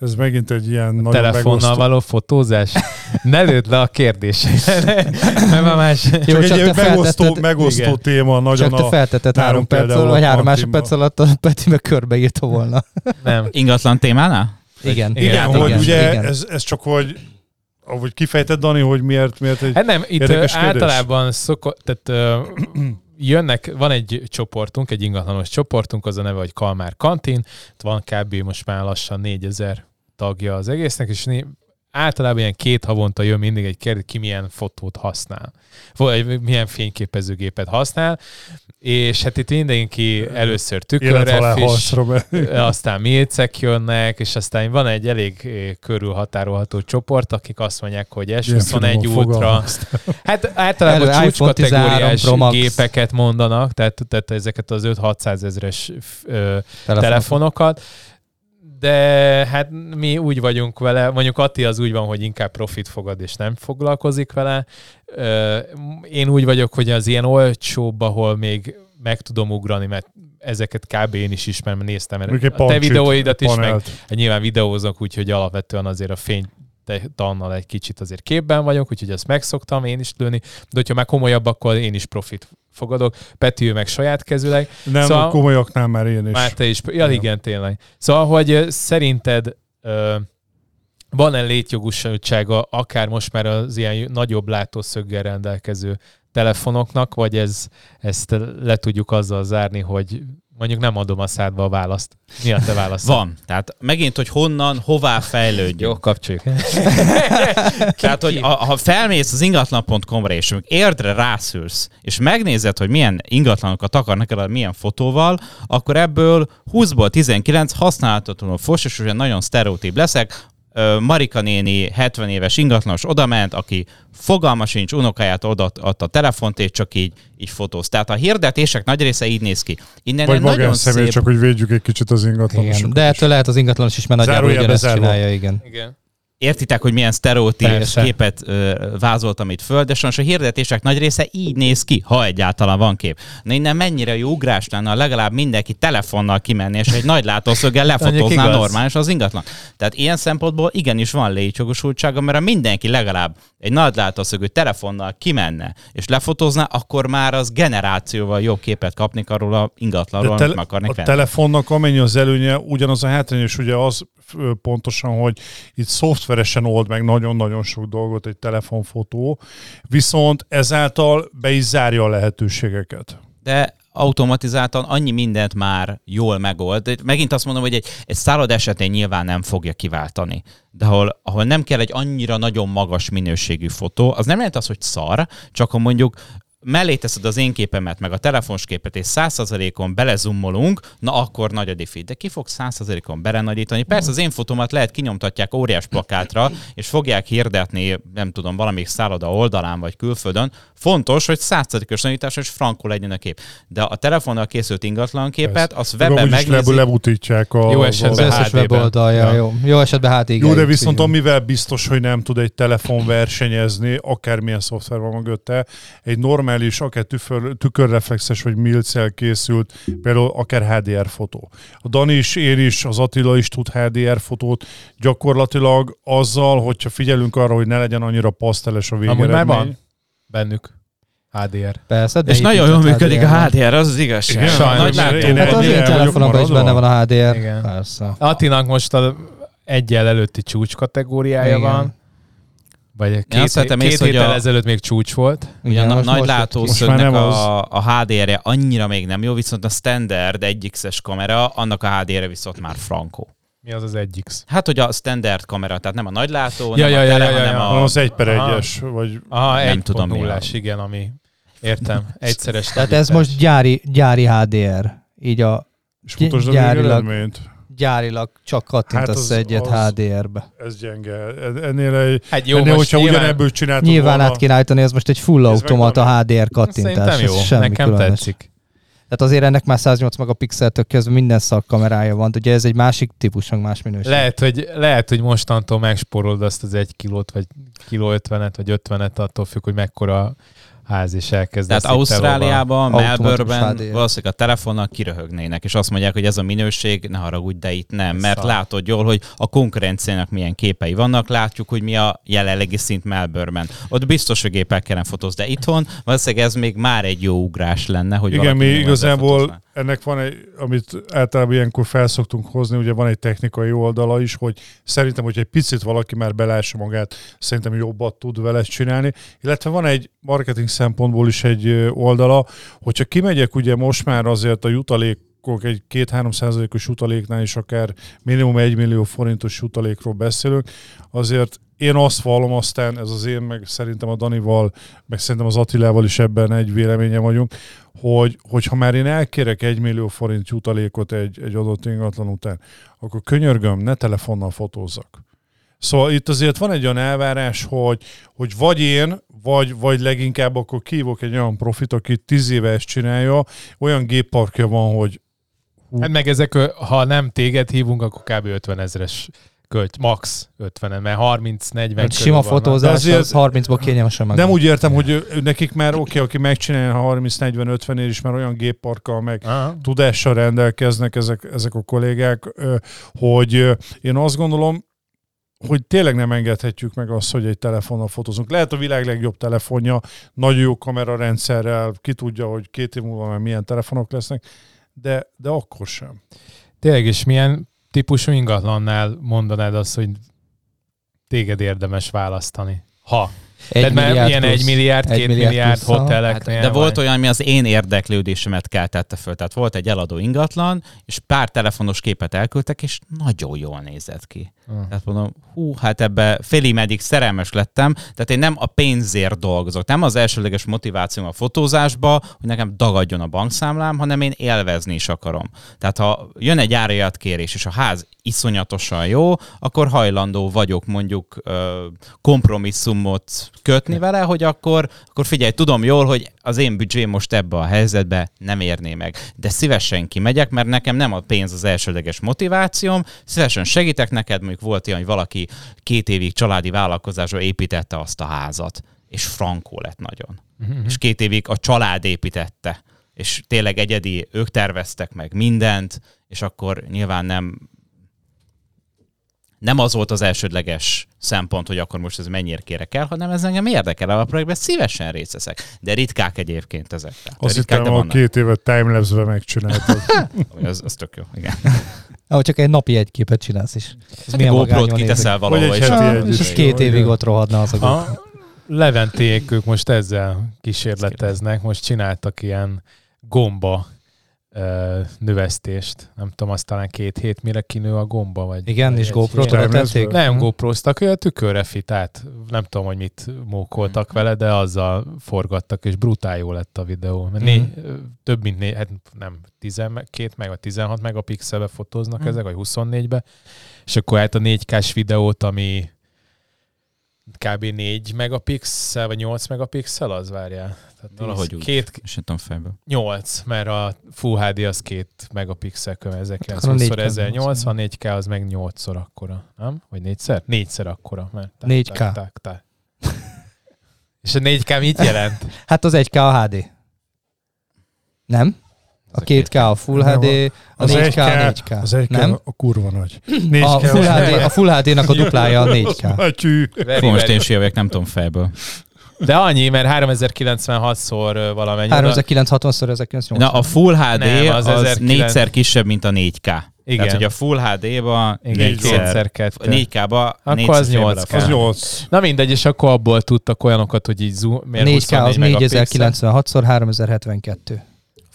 Ez megint egy ilyen nagyon Telefonnal megosztó... való fotózás? Ne lőd le a kérdésre. Mert már más... Csak Jó, egy csak ilyen megosztó, feltetted- megosztó Igen. téma, nagyon Csak te a... feltetted három perc például alatt, vagy a három másodperc alatt a Peti meg körbeírta volna. Nem. Ingatlan témánál? Igen. Igen, Igen, hogy igen, ugye igen. Ez, ez csak hogy ahogy kifejted, Dani, hogy miért, miért egy... Hát nem, itt kérdés. általában szokott, tehát ö, jönnek, van egy csoportunk, egy ingatlanos csoportunk, az a neve, hogy Kalmár Kantin, Itt van kb. most már lassan 4000 tagja az egésznek, és né- általában ilyen két havonta jön mindig egy kérdés, ki milyen fotót használ, vagy milyen fényképezőgépet használ, és hát itt mindenki először tükörre aztán milcek jönnek, és aztán van egy elég eh, körülhatárolható csoport, akik azt mondják, hogy Ilyen S21 finoman ultra. fogalmaztál. Hát általában Elő iPhone csúcskategóriás 13 Pro Max. gépeket mondanak, tehát, tehát ezeket az 5-600 ezres ö, Telefon. telefonokat, de hát mi úgy vagyunk vele, mondjuk Atti az úgy van, hogy inkább profit fogad és nem foglalkozik vele. Én úgy vagyok, hogy az ilyen olcsóbb, ahol még meg tudom ugrani, mert ezeket kb. én is ismerem, néztem mert a te videóidat is, meg panelt. Hát nyilván videózok, úgyhogy alapvetően azért a fény tannal egy kicsit azért képben vagyok, úgyhogy ezt megszoktam én is lőni, de hogyha már komolyabb, akkor én is profit fogadok. Peti ő meg saját kezüleg, Nem, Szóval- komolyaknál már én is. már te is. Ja, igen, tényleg. Szóval, hogy szerinted ö, van-e létjogosultsága akár most már az ilyen nagyobb látószöggel rendelkező telefonoknak, vagy ez, ezt le tudjuk azzal zárni, hogy mondjuk nem adom a szádba a választ. Mi a te választ? Van. Tehát megint, hogy honnan, hová fejlődjünk. Jó, kapcsoljuk. Tehát, hogy a, ha felmész az ingatlan.com-ra, és érdre rászülsz, és megnézed, hogy milyen ingatlanokat akarnak el, milyen fotóval, akkor ebből 20-ból 19 használhatatlanul fos, és ugye nagyon sztereotíp leszek, Marika néni 70 éves ingatlanos odament, aki fogalma sincs, unokáját odaadta a telefont, és csak így, így fotóz. Tehát a hirdetések nagy része így néz ki. Innen Vagy nagyon magánszemély, szép... csak hogy védjük egy kicsit az ingatlanosokat. Igen. De ettől lehet az ingatlanos is, mert nagyjából ugyanezt csinálja, igen. Igen. Értitek, hogy milyen sztereotíp képet ö, vázoltam itt föl, de sajnos a hirdetések nagy része így néz ki, ha egyáltalán van kép. Na innen mennyire jó ugrás lenne, legalább mindenki telefonnal kimenni, és egy nagy látószöggel lefotózná normális az ingatlan. Tehát ilyen szempontból igenis van létjogosultsága, mert ha mindenki legalább egy nagy látószögű telefonnal kimenne, és lefotózná, akkor már az generációval jobb képet kapnik arról a ingatlanról, amit akarnak a venni. telefonnak amennyi az előnye, ugyanaz a hátrány, és ugye az pontosan, hogy itt szoftveresen old meg nagyon-nagyon sok dolgot egy telefonfotó, viszont ezáltal be is zárja a lehetőségeket. de automatizáltan annyi mindent már jól megold. De Megint azt mondom, hogy egy, egy szállod esetén nyilván nem fogja kiváltani. De ahol, ahol nem kell egy annyira nagyon magas minőségű fotó, az nem jelent az, hogy szar, csak ha mondjuk mellé teszed az én képemet, meg a telefons képet, és 100%-on belezummolunk, na akkor nagy a diffi. De ki fog 100%-on belenagyítani? Persze az én fotómat lehet kinyomtatják óriás plakátra, és fogják hirdetni, nem tudom, valamelyik szálloda oldalán vagy külföldön. Fontos, hogy 100%-os nagyítás és frankul legyen a kép. De a telefonnal készült ingatlan képet, az Meg webben amúgy is le, megnézi. lebutítják a... Jó esetben Az összes HD-ben. weboldalja, Ja. jó. Jó esetben HTG. Jó, de viszont amivel biztos, hogy nem tud egy telefon versenyezni, akármilyen szoftver van mögötte, egy normális, akár tükör, tükörreflexes vagy milcel készült, például akár HDR fotó. A Dani is, én is, az Attila is tud HDR fotót, gyakorlatilag azzal, hogyha figyelünk arra, hogy ne legyen annyira paszteles a végeredmény. Amúgy már van bennük HDR. Persze, de És nagyon jól működik a HDR-ben. HDR, az az igazság. Igen? Sajnos. Nagy én Hát az én telefonomban is benne van a HDR. Igen. Persze. Attinak most a egyel előtti csúcs kategóriája Igen. van. Vagy Én két, azt vettem két észre, hogy héttel a- ezelőtt még csúcs volt. Ugye a most- nagy látószögnek a, a HDR-je annyira még nem jó, viszont a standard 1x-es kamera, annak a HDR-je viszont már frankó. Mi az az 1X? Hát, hogy a standard kamera, tehát nem a nagylátó, Ja, nem ja, a tele, ja, ja, hanem ja. A... az 1 per Aha. 1-es, vagy Aha, Nem egy tudom, mi a- igen, ami értem. Egyszeres Tehát ez most gyári, gyári HDR. Így a és a Gyárilag. Gyárilag csak kattintasz Hát az, egyet az- HDR-be. Ez gyenge. Ennél, egy, Hát jó, ennél hogyha nyilván, ugyanebből csináltad Nyilván volna, át kéne állítani, ez most egy full automata HDR kattintás. Szerintem jó, ez semmi nekem különös. tetszik. Tehát azért ennek már 108 megapixeltől kezdve minden szakkamerája van. Ugye ez egy másik típus, meg más minőség. Lehet, hogy, lehet, hogy mostantól megsporolod azt az egy kilót, vagy kiló ötvenet, vagy ötvenet, attól függ, hogy mekkora ház, és elkezdesz Tehát Ausztráliában, Melbourne-ben valószínűleg a telefonnal kiröhögnének, és azt mondják, hogy ez a minőség, ne haragudj, de itt nem, mert Szar. látod jól, hogy a konkurenciának milyen képei vannak, látjuk, hogy mi a jelenlegi szint Melbourne-ben. Ott biztos, hogy gépekkel nem fotóz, de itthon valószínűleg ez még már egy jó ugrás lenne, hogy Igen, mi igazából ennek van egy, amit általában ilyenkor felszoktunk hozni, ugye van egy technikai oldala is, hogy szerintem, hogy egy picit valaki már belássa magát, szerintem jobbat tud vele csinálni. Illetve van egy marketing szempontból is egy oldala, hogyha kimegyek ugye most már azért a jutalékok egy 2-3 százalékos jutaléknál is akár minimum 1 millió forintos jutalékról beszélünk, azért én azt vallom, aztán ez az én, meg szerintem a Danival, meg szerintem az Attilával is ebben egy véleménye vagyunk, hogy, hogyha már én elkérek egy millió forint jutalékot egy, egy adott ingatlan után, akkor könyörgöm, ne telefonnal fotózzak. Szóval itt azért van egy olyan elvárás, hogy, hogy vagy én, vagy, vagy leginkább akkor kívok egy olyan profit, aki tíz éve ezt csinálja, olyan gépparkja van, hogy Hát meg ezek, ö, ha nem téged hívunk, akkor kb. 50 ezeres költ, max 50 mert 30-40 Mert sima körül van. fotózás, azért- az 30-ból kényelmesen meg. nem úgy értem, hogy nekik már oké, okay, aki megcsinálja 30-40-50 ér is, már olyan gépparkkal meg Aha. tudással rendelkeznek ezek, ezek a kollégák, hogy én azt gondolom, hogy tényleg nem engedhetjük meg azt, hogy egy telefonnal fotózunk. Lehet a világ legjobb telefonja, nagyon jó kamerarendszerrel, ki tudja, hogy két év múlva már milyen telefonok lesznek, de, de akkor sem. Tényleg, és milyen típusú ingatlannál mondanád azt, hogy téged érdemes választani? Ha. Egy Tehát már milliárd ilyen plusz. egy milliárd, Egy két milliárd milliárd plusz. Hát, de volt vagy- olyan, ami az én érdeklődésemet keltette föl. Tehát volt egy eladó ingatlan, és pár telefonos képet elküldtek, és nagyon jól nézett ki. Hmm. Tehát mondom, hú, hát ebbe félig meddig szerelmes lettem, tehát én nem a pénzért dolgozok, nem az elsőleges motivációm a fotózásba, hogy nekem dagadjon a bankszámlám, hanem én élvezni is akarom. Tehát ha jön egy árajat-kérés, és a ház iszonyatosan jó, akkor hajlandó vagyok mondjuk ö, kötni vele, hogy akkor, akkor figyelj, tudom jól, hogy az én büdzsém most ebbe a helyzetbe nem érné meg. De szívesen kimegyek, mert nekem nem a pénz az elsődleges motivációm, szívesen segítek neked, mondjuk volt ilyen, hogy valaki két évig családi vállalkozásra építette azt a házat, és frankó lett nagyon. Mhm. És két évig a család építette, és tényleg egyedi, ők terveztek meg mindent, és akkor nyilván nem nem az volt az elsődleges szempont, hogy akkor most ez mennyire kérek el, hanem ez engem érdekel a projektben, szívesen részt veszek. De ritkák egyébként ezek. Tehát Azt ritkák, hittem, a vannak. két évet timelapse-be megcsináltad. Az, az tök jó, igen. Ahogy csak egy napi egy képet csinálsz is. Ez Hát milyen GoPro-t kiteszel valahol, egy és és az két évig jó. ott rohadna az a GoPro. A Leventék ők most ezzel kísérleteznek, most csináltak ilyen gomba ö, növesztést. Nem tudom, azt talán két hét mire kinő a gomba, vagy... Igen, vagy és Timelapse-ből? tették? Nem Hm. GoPro-ztak, olyan tükörre fit át. Nem tudom, hogy mit mókoltak vele, de azzal forgattak, és brutál jó lett a videó. Mert né, több mint né, hát nem 12 meg, vagy 16 megapixelbe fotóznak Mhm. ezek, vagy 24-be. És akkor hát a 4K-s videót, ami kb. 4 megapixel, vagy 8 megapixel, az várjál. Tehát Valahogy úgy. Két, És nem fejből. 8, mert a Full HD az két megapixel köve, Hát akkor a 1920 4K 1080, 4K az meg 8-szor akkora, nem? Vagy négyszer? Négyszer akkora. Mert tá- 4K. tá- tá- tá. És a 4K mit jelent? Hát az 1K a HD. Nem? A 2K a Full Nem, HD, a Az 4K a 1K 4K. Az egy Nem? a kurva nagy. A Full, HD, a Full HD-nak a duplája a 4K. Matyű. Very, Fú, most én very. sírjavek, nem tudom fejből. De annyi, mert 3096-szor valamennyi. 3960 1980. Na, a Full HD Nem, az az, az 1900 négyszer kisebb, mint a 4K. Igen. Tehát, hogy a Full HD-ba Igen, Négyszor. kétszer kettő. 4K-ba Akkor az félbe 8K. lefele. Az 8. Na mindegy, és akkor abból tudtak olyanokat, hogy így zoom, miért 4K az 24 megapixel? 4096 x 3072.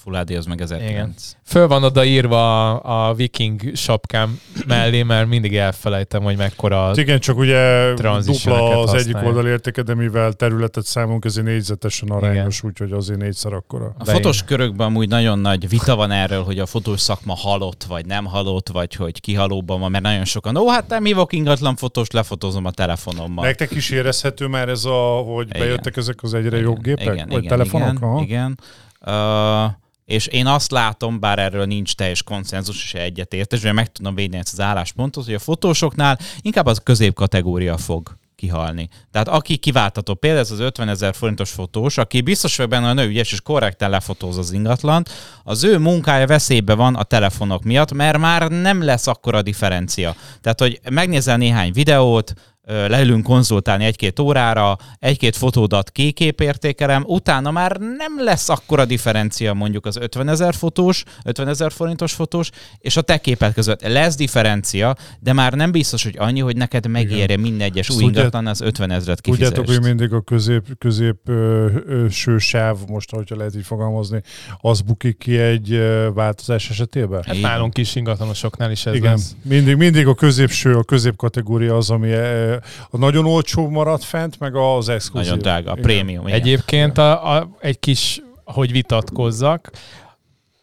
Full HD az meg 1009. Föl van oda írva a, a viking sapkám mellé, mert mindig elfelejtem, hogy mekkora a Igen, csak ugye dupla az egyik oldal értéke, de mivel területet számunk, ezért négyzetesen arányos, úgyhogy azért négyszer akkora. A De fotós körökben amúgy nagyon nagy vita van erről, hogy a fotós szakma halott, vagy nem halott, vagy hogy kihalóban van, mert nagyon sokan, ó, hát nem hívok ingatlan fotós, lefotózom a telefonommal. Nektek is érezhető már ez a, hogy Igen. bejöttek ezek az egyre jobb gépek? Igen, vagy igen, telefonok? Igen, Aha. igen. Uh, és én azt látom, bár erről nincs teljes konszenzus és egyetértés, hogy meg tudom védeni ezt az álláspontot, hogy a fotósoknál inkább az középkategória fog kihalni. Tehát aki kiváltató, például ez az 50 ezer forintos fotós, aki biztos vagy benne a nő ügyes és korrekten lefotóz az ingatlant, az ő munkája veszélybe van a telefonok miatt, mert már nem lesz akkora differencia. Tehát, hogy megnézel néhány videót, leülünk konzultálni egy-két órára, egy-két fotódat kiképértékelem, utána már nem lesz akkora differencia mondjuk az 50 ezer fotós, 50 ezer forintos fotós, és a te képed között. Lesz differencia, de már nem biztos, hogy annyi, hogy neked megérje minden egyes új ingatlan az 50 ezeret kifizetést. Tudjátok, hogy mindig a közép, közép ö, ö, sősáv, most hogyha lehet így fogalmazni, az bukik ki egy ö, változás esetében? Hát nálunk is ingatlanosoknál is ez Igen, lesz. mindig, mindig a középső, a középkategória az, ami ö, a nagyon olcsó marad fent, meg az exkluzív. Nagyon drága, a Igen. prémium. igen. Egyébként a, a, egy kis, hogy vitatkozzak,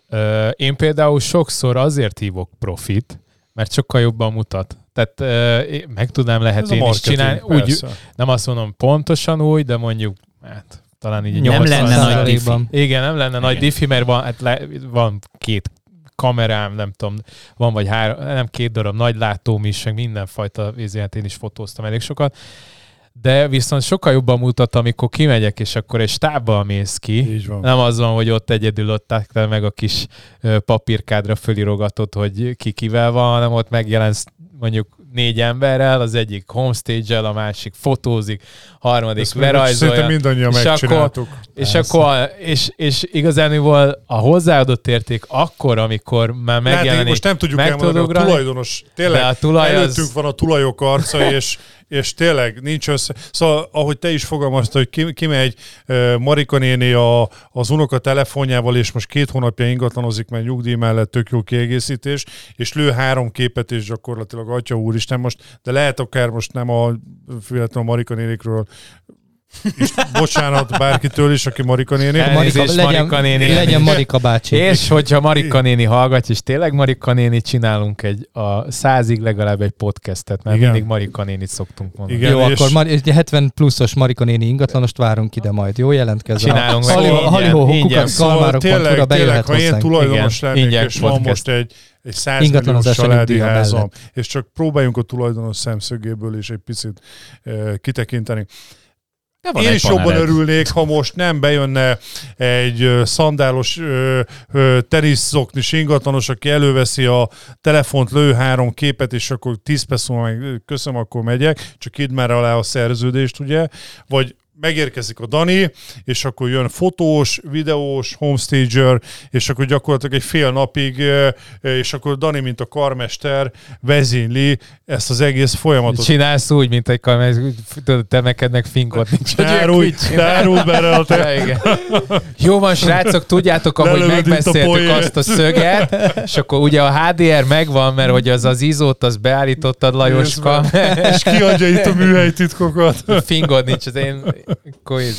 ö, én például sokszor azért hívok profit, mert sokkal jobban mutat. Tehát ö, meg tudnám lehet én is csinálni. Úgy, nem azt mondom pontosan úgy, de mondjuk hát, talán így Nem 80 lenne nagy diffi. Igen, nem lenne nagy Igen. diffi, mert van, hát le, van két kamerám, nem tudom, van vagy három, nem két darab nagy látóm is, meg mindenfajta vízért én is fotóztam elég sokat. De viszont sokkal jobban mutat, amikor kimegyek, és akkor egy stábbal mész ki. Nem az van, hogy ott egyedül ott meg a kis papírkádra fölirogatod, hogy ki kivel van, hanem ott megjelensz mondjuk négy emberrel, az egyik homestage-el, a másik fotózik, harmadik Ezt lerajzolja. Mindannyian és akkor- megcsináltuk. És Persze. akkor, és, és igazániból a hozzáadott érték akkor, amikor már Hát, megjelenik, most nem tudjuk meg elmondani, tudod a tulajdonos, tényleg a tulaj előttünk az- van a tulajok arca, és, és tényleg nincs össze. Szóval, ahogy te is fogalmaztad, hogy ki, kimegy uh, Marika néni a, az unoka telefonjával, és most két hónapja ingatlanozik, mert nyugdíj mellett tök jó kiegészítés, és lő három képet, és gyakorlatilag atya úristen most, de lehet akár most nem a, véletlenül a Marika nénikről és bocsánat bárkitől is, aki Marika néni. Elnézést, Marika néni. legyen Marika bácsi. És hogyha Marika néni hallgat, és tényleg Marika néni, csinálunk egy a százig legalább egy podcastet, mert Igen. mindig Marika nénit szoktunk mondani. Igen. Jó, és- akkor Mar- egy 70 pluszos Marika néni ingatlanost várunk ide majd. Jó, jelentkezzen. Csinálunk meg Halihó, ingyen, halihó, ingyen. kukac, Szóval kalmárok.hu-ra tényleg, tényleg, ha én tulajdonos Igen, lennék, és van most egy, egy 100 milliós családi házam, és csak próbáljunk a tulajdonos szemszögéből is egy picit uh, kitekinteni. De van Én is jobban örülnék, ha most nem bejönne egy szandálos teniszoknis ingatlanos, aki előveszi a telefont, lő három képet, és akkor 10 perc múlva meg köszönöm, akkor megyek, csak idd már alá a szerződést, ugye? Vagy megérkezik a Dani, és akkor jön fotós, videós, homestager, és akkor gyakorlatilag egy fél napig, ö, ö, és akkor Dani, mint a karmester, vezényli ezt az egész folyamatot. Csinálsz úgy, mint egy tudod, te neked meg finkot nincs. hogy ők Árulj, úgy csinálják. árulj bele a te. Jó van, srácok, tudjátok, ahogy Lelövöd a megbeszéltük poént. azt a szöget, és akkor ugye a HDR megvan, mert hogy az az izót, az beállítottad, Lajoska. és kiadja itt a műhelytitkokat. Fingod nincs az én.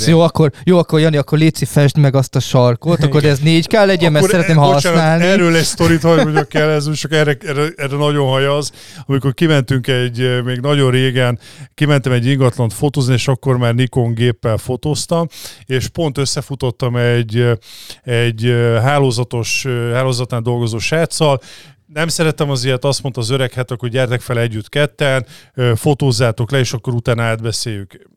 Jó, akkor, jó, akkor Jani, akkor léci fest meg azt a sarkot, akkor ez négy kell legyen, mert szeretném eh, bocsánat, használni. Erről egy sztorit hagy mondjak el, ez csak erre, erre, erre nagyon hajaz. Amikor kimentünk egy, még nagyon régen, kimentem egy ingatlant fotózni, és akkor már Nikon géppel fotóztam, és pont összefutottam egy, egy hálózatos, hálózatán dolgozó sráccal, nem szeretem az ilyet, azt mondta az öreg, hát akkor gyertek fel együtt ketten, fotózzátok le, és akkor utána átbeszéljük.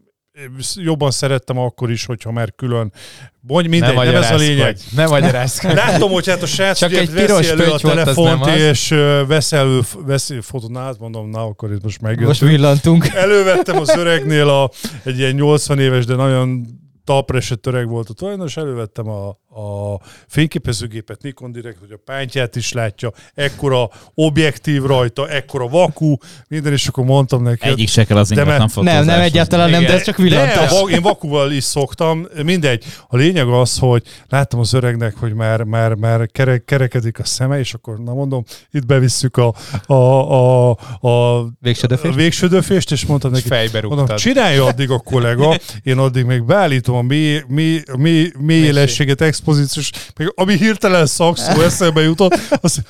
Jobban szerettem akkor is, hogyha már külön. Vagy mindegy, nem, ez a lényeg. Ne magyarázkodj. Látom, hogy hát a srác Csak ugye egy veszi piros elő a telefont, nem az. és vesz elő, veszi fotót, na mondom, na akkor itt most megjött. Most villantunk. Elővettem az öregnél a, egy ilyen 80 éves, de nagyon talpra esett öreg volt a tulajdonos, elővettem a, a fényképezőgépet, Nikon Direct, hogy a pántját is látja, ekkora objektív rajta, ekkora vakú, minden, és akkor mondtam neki. Egyik se kell az De ingatlan mert-. Nem, nem egyáltalán nem, de ez csak De, villantás. va- én vakúval is szoktam, mindegy. A lényeg az, hogy láttam az öregnek, hogy már, már, már kere, kerekedik a szeme, és akkor, na mondom, itt bevisszük a, a, a, a, Végső a döfés? végső döfést, és mondtam neki, fejbe mondom, rúgtad. csinálja addig a kollega, én addig még beállítom a mély, mély, mély, mély élességet, expozíciós, meg ami hirtelen szakszó eszembe jutott, az,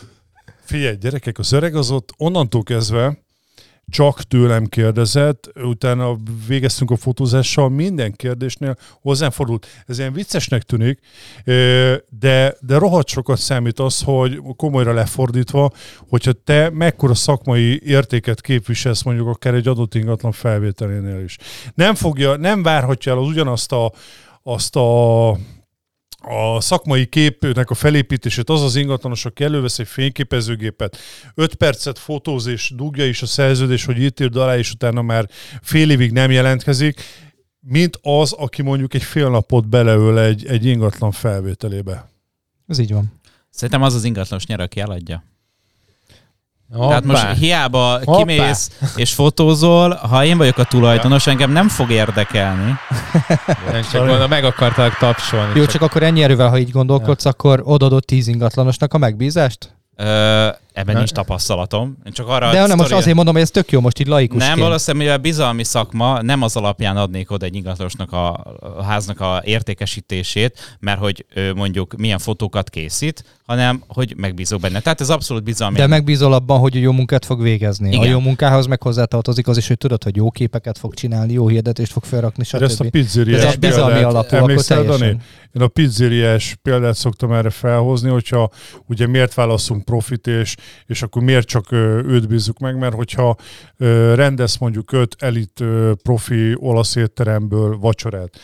figyelj, gyerekek, az öreg az ott onnantól kezdve csak tőlem kérdezett, utána végeztünk a fotózással, minden kérdésnél hozzám fordult. Ez ilyen viccesnek tűnik, de, de rohadt sokat számít az, hogy komolyra lefordítva, hogyha te mekkora szakmai értéket képviselsz mondjuk akár egy adott ingatlan felvételénél is. Nem fogja, nem várhatja el az ugyanazt a, azt a a szakmai képnek a felépítését az az ingatlanos, aki elővesz egy fényképezőgépet, 5 percet fotóz és dugja is a szerződés, hogy itt írd alá, és utána már fél évig nem jelentkezik, mint az, aki mondjuk egy fél napot beleöl egy, egy ingatlan felvételébe. Ez így van. Szerintem az az ingatlanos nyer, aki eladja. Hoppá. Tehát most hiába Hoppá. kimész és fotózol, ha én vagyok a tulajdonos, engem nem fog érdekelni. Nem csak volna, meg akarták tapsolni. Jó, csak akkor ennyi erővel, ha így gondolkodsz, akkor odaadott tíz ingatlanosnak a megbízást? Ö, ebben nincs tapasztalatom. Én csak arra De nem, most sztori- azért mondom, hogy ez tök jó most így laikusként. Nem, valószínűleg mivel bizalmi szakma, nem az alapján adnék oda egy ingatlanosnak a, a háznak a értékesítését, mert hogy ő mondjuk milyen fotókat készít, hanem hogy megbízok benne. Tehát ez abszolút bizalmi. De megbízol abban, hogy jó munkát fog végezni. Igen. A jó munkához meg hozzátartozik az is, hogy tudod, hogy jó képeket fog csinálni, jó hirdetést fog felrakni, De ezt a stb. pizzériás Ez bizalmi példát alapú, akkor emlékszel, Dani? teljesen. Én a pizzériás példát szoktam erre felhozni, hogyha ugye miért válaszunk profit, és, és akkor miért csak őt bízzuk meg, mert hogyha ö, rendez mondjuk öt elit profi olasz étteremből vacsorát,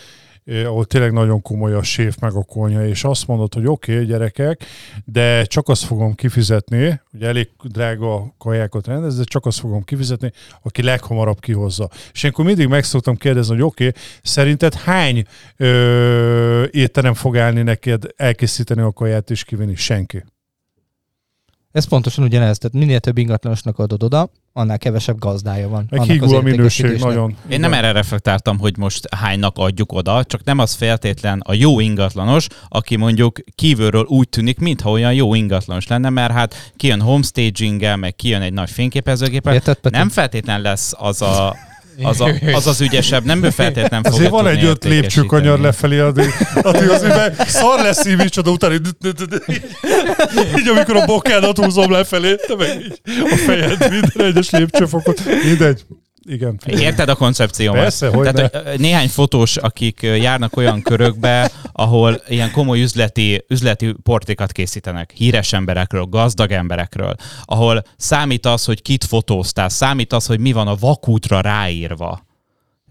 ahol tényleg nagyon komoly a séf meg a konya, és azt mondod, hogy oké, okay, gyerekek, de csak azt fogom kifizetni, ugye elég drága kajákat rendez, de csak azt fogom kifizetni, aki leghamarabb kihozza. És én akkor mindig meg szoktam kérdezni, hogy oké, okay, szerinted hány ö, étterem fog állni neked elkészíteni a kaját és kivinni? Senki. Ez pontosan ugyanez, tehát minél több ingatlanosnak adod oda, annál kevesebb gazdája van. Meg annak hígul az a minőség nagyon. Én nem erre reflektáltam, hogy most hánynak adjuk oda, csak nem az feltétlen a jó ingatlanos, aki mondjuk kívülről úgy tűnik, mintha olyan jó ingatlanos lenne, mert hát kijön homestaginggel, meg kijön egy nagy fényképezőgéppel. Érted, Peti? Nem feltétlen lesz az a, az, a, az, az ügyesebb, nem ő feltétlen fogja Azért van egy öt lépcsőkanyar lefelé, addig, addig az üveg szar lesz így, micsoda után így, így, amikor a bokádat húzom lefelé, te meg így a fejed minden egyes lépcsőfokot. Mindegy. Igen. Érted a koncepciómat? Persze, hogy Tehát ö, néhány fotós, akik járnak olyan körökbe, ahol ilyen komoly üzleti, üzleti portékat készítenek, híres emberekről, gazdag emberekről, ahol számít az, hogy kit fotóztál, számít az, hogy mi van a vakútra ráírva.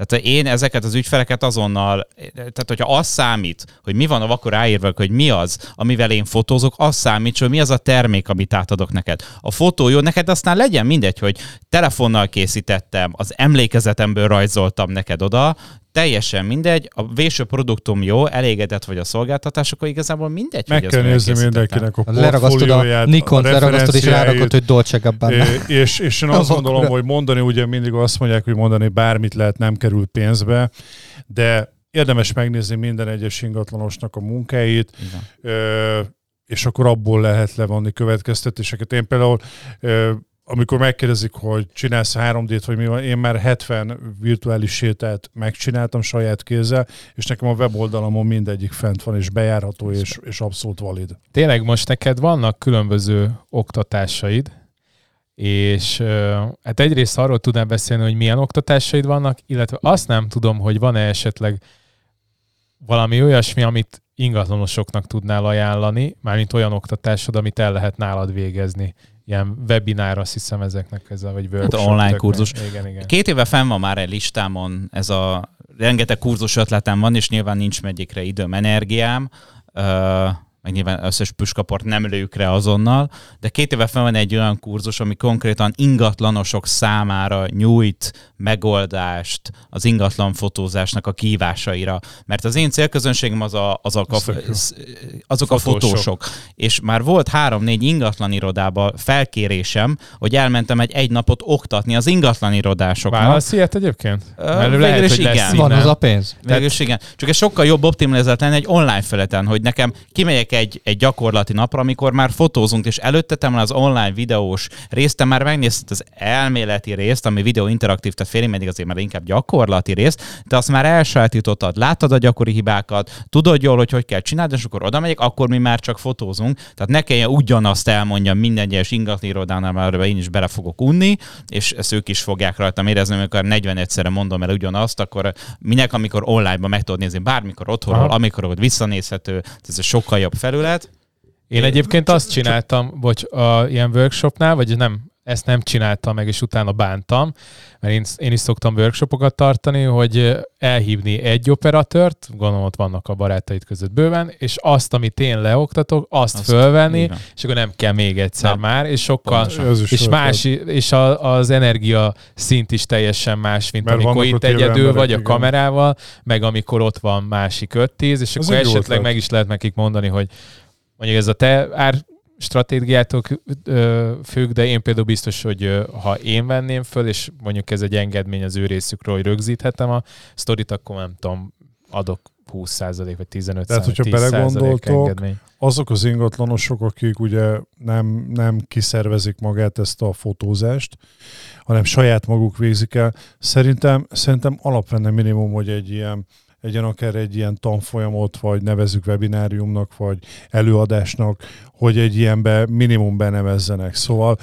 Tehát én ezeket az ügyfeleket azonnal, tehát hogyha az számít, hogy mi van a vakor ráírva, hogy mi az, amivel én fotózok, az számít, hogy mi az a termék, amit átadok neked. A fotó jó, neked aztán legyen mindegy, hogy telefonnal készítettem, az emlékezetemből rajzoltam neked oda, teljesen mindegy, a véső produktum jó, elégedett vagy a szolgáltatás, akkor igazából mindegy, Meg hogy kell nézni mindenkinek a Leragasztod a Nikon, leragasztod és rárakod, hogy Dolce Gabbana. És, és én azt A gondolom, hogy mondani, ugye mindig azt mondják, hogy mondani bármit lehet, nem kerül pénzbe, de érdemes megnézni minden egyes ingatlanosnak a munkáit, Igen. és akkor abból lehet levonni következtetéseket. Én például amikor megkérdezik, hogy csinálsz 3D-t, vagy mi van, én már 70 virtuális sétát megcsináltam saját kézzel, és nekem a weboldalamon mindegyik fent van, és bejárható, és, és abszolút valid. Tényleg most neked vannak különböző oktatásaid, és hát egyrészt arról tudnál beszélni, hogy milyen oktatásaid vannak, illetve azt nem tudom, hogy van-e esetleg valami olyasmi, amit ingatlanosoknak tudnál ajánlani, mármint olyan oktatásod, amit el lehet nálad végezni. Ilyen webinár, azt hiszem ezeknek ez a, vagy workshop. Hát online tök- kurzus. Igen, igen. Két éve fenn van már egy listámon, ez a rengeteg kurzus ötletem van, és nyilván nincs megyikre időm, energiám, ö, meg nyilván összes püskaport nem lőjük le azonnal, de két éve fel van egy olyan kurzus, ami konkrétan ingatlanosok számára nyújt megoldást az ingatlan fotózásnak a kívásaira. Mert az én célközönségem az a, azok, a, azok a Fotósok. És már volt három-négy ingatlan irodába felkérésem, hogy elmentem egy egy napot oktatni az ingatlan irodásoknak. Válasz ilyet egyébként? Mert végül lehet, is hogy lesz igen. Van innen. az a pénz. Végülis igen. Csak ez sokkal jobb optimalizált lenne egy online feleten, hogy nekem kimegyek egy, egy gyakorlati napra, amikor már fotózunk, és előttetem az online videós részt, te már megnézted az elméleti részt, ami videó interaktív, tehát félig meddig azért már inkább gyakorlati részt, de azt már elsajátítottad, láttad a gyakori hibákat, tudod jól, hogy hogy kell csinálni, és akkor oda megyek, akkor mi már csak fotózunk. Tehát ne kelljen ugyanazt elmondjam minden egyes ingatlan irodánál, mert én is bele fogok unni, és ezt ők is fogják rajtam érezni, amikor 41-szerre mondom el ugyanazt, akkor minek, amikor online-ban meg tudod nézni, bármikor otthonról, amikor ott visszanézhető, ez egy sokkal jobb felület. Én egyébként azt csináltam, bocs, a, ilyen workshopnál, vagy nem, ezt nem csináltam meg, és utána bántam, mert én, én is szoktam workshopokat tartani, hogy elhívni egy operatőrt, gondolom ott vannak a barátaid között bőven, és azt, amit én leoktatok, azt, Azt, fölvenni, és akkor nem kell még egyszer Nem. már, és sokkal, Pontosan. És más, és a, az energia szint is teljesen más, mint Mert amikor itt egyedül emberek, vagy a igen. kamerával, meg amikor ott van másik 5-10, és Az akkor esetleg meg is lehet nekik mondani, hogy mondjuk ez a te ár stratégiától függ, de én például biztos, hogy ha én venném föl, és mondjuk ez egy engedmény az ő részükről, hogy rögzíthetem a sztorit, akkor nem tudom, adok 20% vagy 15 Tehát, hogyha 10% belegondoltok, engedmény. azok az ingatlanosok, akik ugye nem, nem kiszervezik magát ezt a fotózást, hanem saját maguk végzik el, szerintem, szerintem alapvetően minimum, hogy egy ilyen egyen akár egy ilyen tanfolyamot, vagy nevezzük webináriumnak, vagy előadásnak, hogy egy ilyenbe minimum benevezzenek. Szóval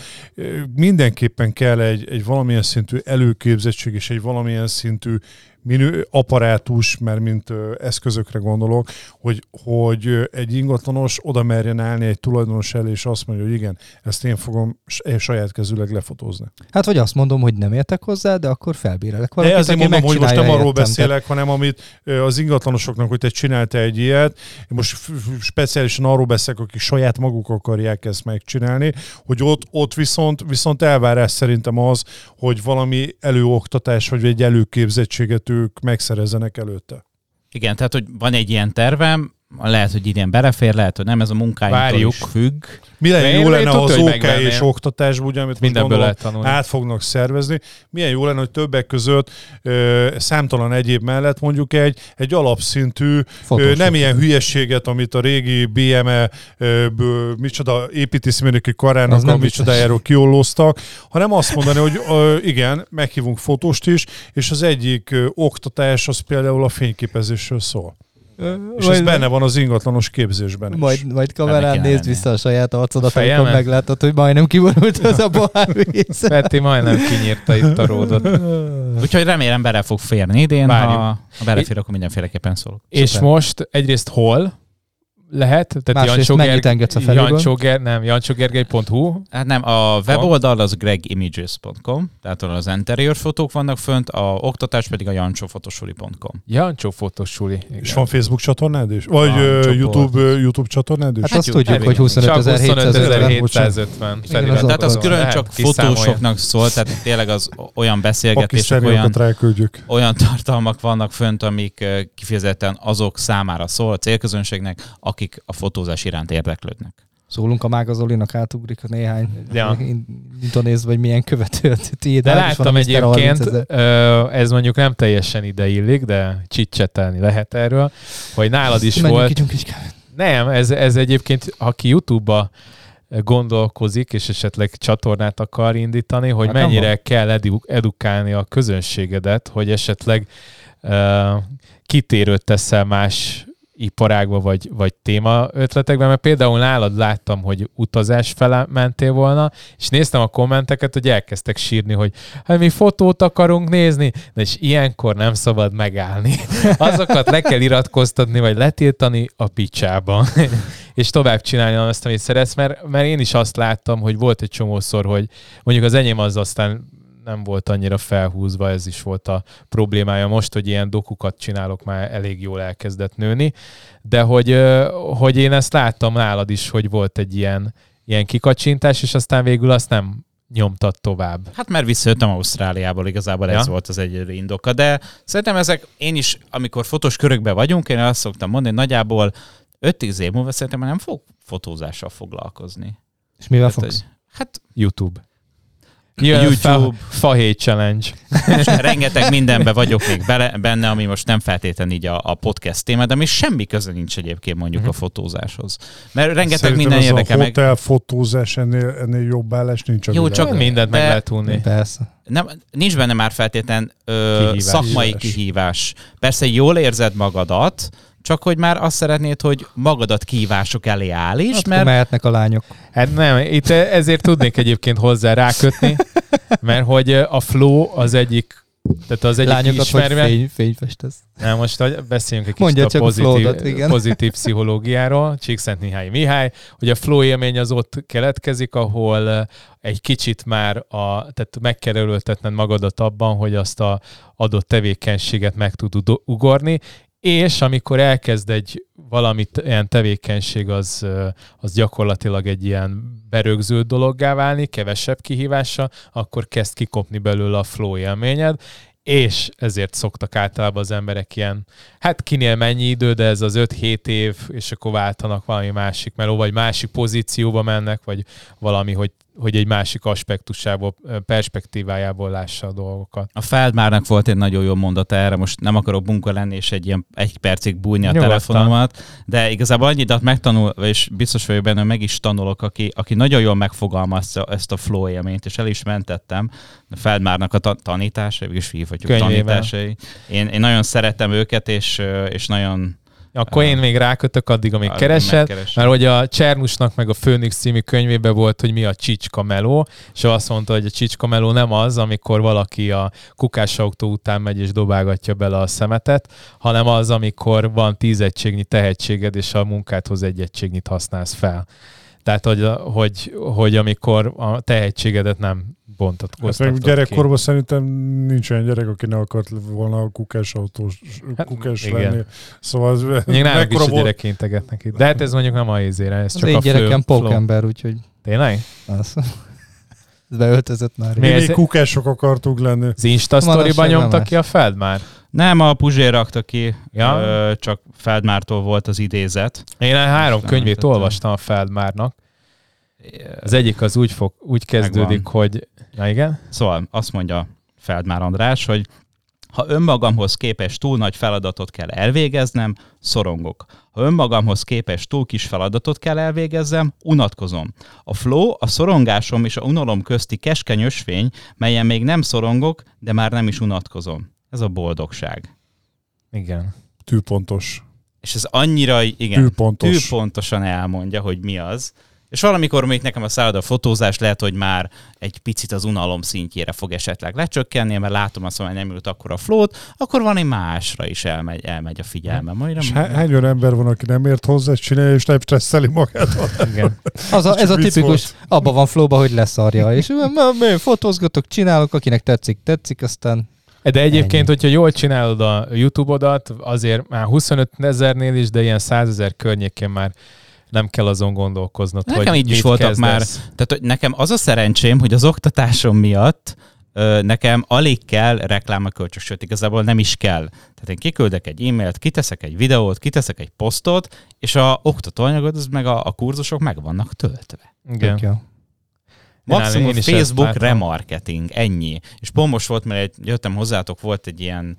mindenképpen kell egy, egy valamilyen szintű előképzettség és egy valamilyen szintű minő, apparátus, mert mint eszközökre gondolok, hogy, hogy egy ingatlanos oda merjen állni egy tulajdonos elé, és azt mondja, hogy igen, ezt én fogom saját kezűleg lefotózni. Hát vagy azt mondom, hogy nem értek hozzá, de akkor felbírelek De valakit, ezért aki mondom, hogy most nem arról beszélek, hanem amit az ingatlanosoknak, hogy te csináltál egy ilyet, én most speciálisan arról beszélek, akik saját maguk akarják ezt megcsinálni, hogy ott, ott viszont, viszont elvárás szerintem az, hogy valami előoktatás, vagy egy előképzettséget ők megszerezzenek előtte. Igen, tehát, hogy van egy ilyen tervem, lehet, hogy idén belefér, lehet, hogy nem, ez a Várjuk. is függ. Mi lenne Én- jó lenne, ha tudta, az hogy OK és oktatásban, ugye, amit most Mindenből lehet tanulni. át fognak szervezni. Milyen jó lenne, hogy többek között ö, számtalan egyéb mellett mondjuk egy, egy alapszintű, ö, nem ilyen hülyeséget, amit a régi BME ö, ből, micsoda építészmérnöki Az karának nem a micsodájáról kiollóztak, hanem azt mondani, hogy ö, igen, meghívunk fotóst is, és az egyik ö, oktatás az például a fényképezésről szól. És ez benne van az ingatlanos képzésben is. Majd, majd kamerán nézd vissza a saját arcodat, amikor meglátod, hogy majdnem kiborult az a pohárvíz. Peti majdnem kinyírta itt a ródot. Úgyhogy remélem bele fog férni idén, Várjuk. ha, ha belefér, akkor mindenféleképpen szólok. És Szuper. most egyrészt hol lehet? Tehát Másrészt mennyit engedsz a? Jancsóger, nem, jancsógergely.hu. Hát nem, a weboldal az gregimages.com, tehát ahol az interior fotók vannak fönt, a oktatás pedig a jancsófotosuli.com. Jancsó fotosuli. És van Facebook csatornád is? Vagy csoport. YouTube, ö, YouTube csatornád is? Hát Hát azt tudjuk, hogy 25.750. 25.750. Igen, az Tehát az az- külön lehet, csak fotósoknak szól, tehát tényleg az olyan beszélgetések, olyan, olyan tartalmak vannak fönt, amik kifejezetten azok számára szól, a célközönségnek, akik a fotózás iránt érdeklődnek. Szólunk a Mága Zolinak, átugrik a néhány Ja. indonéz, vagy milyen követő. Tiéd De láttam Mr. 30 egyébként, ez mondjuk nem teljesen ide illik, de csicsetelni lehet erről, hogy nálad is Menjünk, volt. Nem, ez, ez egyébként, aki YouTube-ba gondolkozik, és esetleg csatornát akar indítani, hogy Hát mennyire van. kell edu- edukálni a közönségedet, hogy esetleg uh, kitérőt teszel más iparágba, vagy, vagy téma ötletekben, mert például nálad láttam, hogy utazás fele mentél volna, és néztem a kommenteket, hogy elkezdtek sírni, hogy hát mi fotót akarunk nézni, de és ilyenkor nem szabad megállni. Azokat le kell iratkoztatni, vagy letiltani a picsába. és tovább csinálni azt, amit szeretsz, mert, mert én is azt láttam, hogy volt egy csomószor, hogy mondjuk az enyém az aztán nem volt annyira felhúzva, ez is volt a problémája most, hogy ilyen dokukat csinálok, már elég jól elkezdett nőni, de hogy, hogy én ezt láttam nálad is, hogy volt egy ilyen, ilyen kikacsintás, és aztán végül azt nem nyomtat tovább. Hát mert visszajöttem Ausztráliából, igazából ja. ez volt az egyedül indoka, de szerintem ezek, én is, amikor fotós körökben vagyunk, én azt szoktam mondani, hogy nagyjából 5-10 év múlva szerintem már nem fog fotózással foglalkozni. És mivel Tehát, fogsz? hogy- Hát YouTube. Jön YouTube. Fa, fahét challenge. és rengeteg mindenbe vagyok még bele, benne, ami most nem feltétlenül így a, a podcast téma, de ami semmi köze nincs egyébként mondjuk a fotózáshoz. Mert rengeteg Szerintem minden ez érdekel a meg. hotel fotózás ennél, ennél jobb állás nincs Jó, csak- Mindent meg lehet unni. Persze. Nem, nincs benne már feltétlen ö, Kihívás. szakmai Kihívás. kihívás. Persze jól érzed magadat, csak hogy már azt szeretnéd, hogy magadat kihívások elé állíts, Hát mert mehetnek a lányok. Hát nem, itt ezért tudnék egyébként hozzá rákötni, mert hogy a flow az egyik tehát az egyik Lányokat vagy ismerve, fény, fényfestesz. Na most beszéljünk egy kicsit a a pozitív, flow-dat, igen. pozitív pszichológiáról, Csíkszent Mihály Mihály, hogy a flow élmény az ott keletkezik, ahol egy kicsit már a, tehát meg kell erőltetned magadat abban, hogy azt a adott tevékenységet meg tud ugorni, és amikor elkezd egy valamit, ilyen tevékenység, az, az gyakorlatilag egy ilyen berögzült dologgá válni, kevesebb kihívással, akkor kezd kikopni belőle a flow élményed, és ezért szoktak általában az emberek ilyen, hát kinél mennyi idő, de ez az 5-7 év, és akkor váltanak valami másik meló, vagy másik pozícióba mennek, vagy valami, hogy, hogy egy másik aspektusából, perspektívájából lássa a dolgokat. a Feldmárnak volt egy nagyon jó mondata erre, most nem akarok bunka lenni, és egy ilyen egy percig bújni a Nyugodtan. telefonomat, de igazából annyidat megtanul, és biztos vagyok benne, hogy meg is tanulok, aki, aki nagyon jól megfogalmazza ezt a flow élményt, és el is mentettem a Feldmárnak a ta- tanításai, és hívhatjuk Könyvével. tanításai. Én, én nagyon szeretem őket, és, és nagyon Akkor én még rákötök addig, amíg keresed, mert hogy a Csernusnak meg a Főnix című könyvében volt, hogy mi a csicska meló, és ő azt mondta, hogy a csicska meló nem az, amikor valaki a kukásautó után megy és dobálgatja bele a szemetet, hanem az, amikor van tíz egységnyi tehetséged, és a munkádhoz egy egységnyit használsz fel. Tehát, hogy, hogy, hogy amikor a tehetségedet nem Hát bontatkoztatod ki. gyerekkorban szerintem nincs olyan gyerek, aki ne akart volna a kukás autós, Hát, kukás igen. lenni. Szóval ez Még nálunk is a gyerek integetnek itt. De hát ez mondjuk nem a izére, ez Az csak én a gyerekem flow. pókember, úgyhogy Tényleg? az. Beöltözött már. Mi még kukások akartunk lenni. Az Insta sztoriban nem nyomta ki a feld már? Nem, a Puzsér rakta ki, Ja. ö, csak Feldmártól volt az idézet. Én három Nem könyvét tettem. olvastam a Feldmárnak. Az egyik az úgy, fog, úgy kezdődik, Megvan. hogy... Na igen? Szóval azt mondja Feldmár András, hogy ha önmagamhoz képest túl nagy feladatot kell elvégeznem, szorongok. Ha önmagamhoz képest túl kis feladatot kell elvégezzem, unatkozom. A flow, a szorongásom és a unalom közti keskeny ösvény, melyen még nem szorongok, de már nem is unatkozom. Ez a boldogság. Igen. Tűpontos. És ez annyira, igen, Tűpontos. tűpontosan elmondja, hogy mi az. És valamikor még nekem a szálloda fotózás lehet, hogy már egy picit az unalom szintjére fog esetleg lecsökkenni, mert látom azt, hogy nem ült akkor a flót, akkor van egy másra is elmegy, elmegy a figyelmem. Majd És nem, hány olyan ember van, aki nem ért hozzá, ezt csinálja, és nem stresszeli magát. Igen. Az a, ez a tipikus, abban van flóba, hogy leszarja, és fotózgatok, csinálok, akinek tetszik, tetszik, aztán De egyébként, Ennyi. hogyha jól csinálod a YouTube-odat, azért már 25 ezernél is, de ilyen 100 ezer környékén már nem kell azon gondolkoznod, Nekem hogy így is voltak kezdesz. Tehát hogy nekem az a szerencsém, hogy az oktatásom miatt nekem alig kell reklám a kölcsök, sőt igazából nem is kell. Tehát én kiküldek egy e-mailt, kiteszek egy videót, kiteszek egy posztot, és a oktatóanyagod, az meg a, a kurzusok meg vannak töltve. Igen. tök jó. Maximum én Facebook látom. remarketing, ennyi. És pont most volt, mert egy, jöttem hozzátok, volt egy ilyen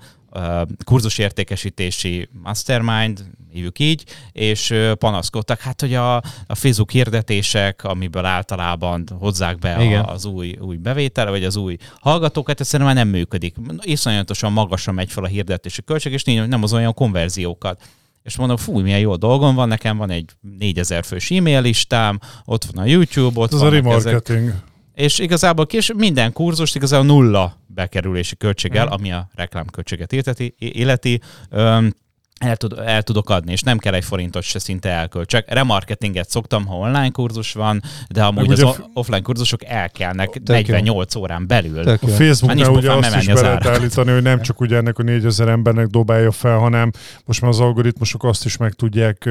kurzusértékesítési mastermind, hívjuk így, és panaszkodtak, hát hogy a, a Facebook hirdetések, amiből általában hozzák be Igen. a, az új, új bevétel, vagy az új hallgatókat, egyszerűen már nem működik. Iszonyatosan magasan megy fel a hirdetési költség, és nem az olyan konverziókat. És mondom, fú, milyen jó dolgom van, nekem van egy 4000 fős e-mail listám, ott van a YouTube, ott Ez a vannak ezek, remarketing. és igazából kis, minden kurzust igazából nulla bekerülési költséggel, Mhm. ami a reklámköltséget illeti, illeti öm, el, tud, el tudok adni, és nem kell egy forintot se szinte elköltsek. Remarketinget szoktam, ha online kurzus van, de amúgy az o- offline kurzusok elkelnek Tök jó. 48 órán belül. Tök A jó. Facebooknál ugye azt is be lehet állítani, hogy nem csak ugye ennek a 4000 embernek dobálja fel, hanem most már az algoritmusok azt is meg tudják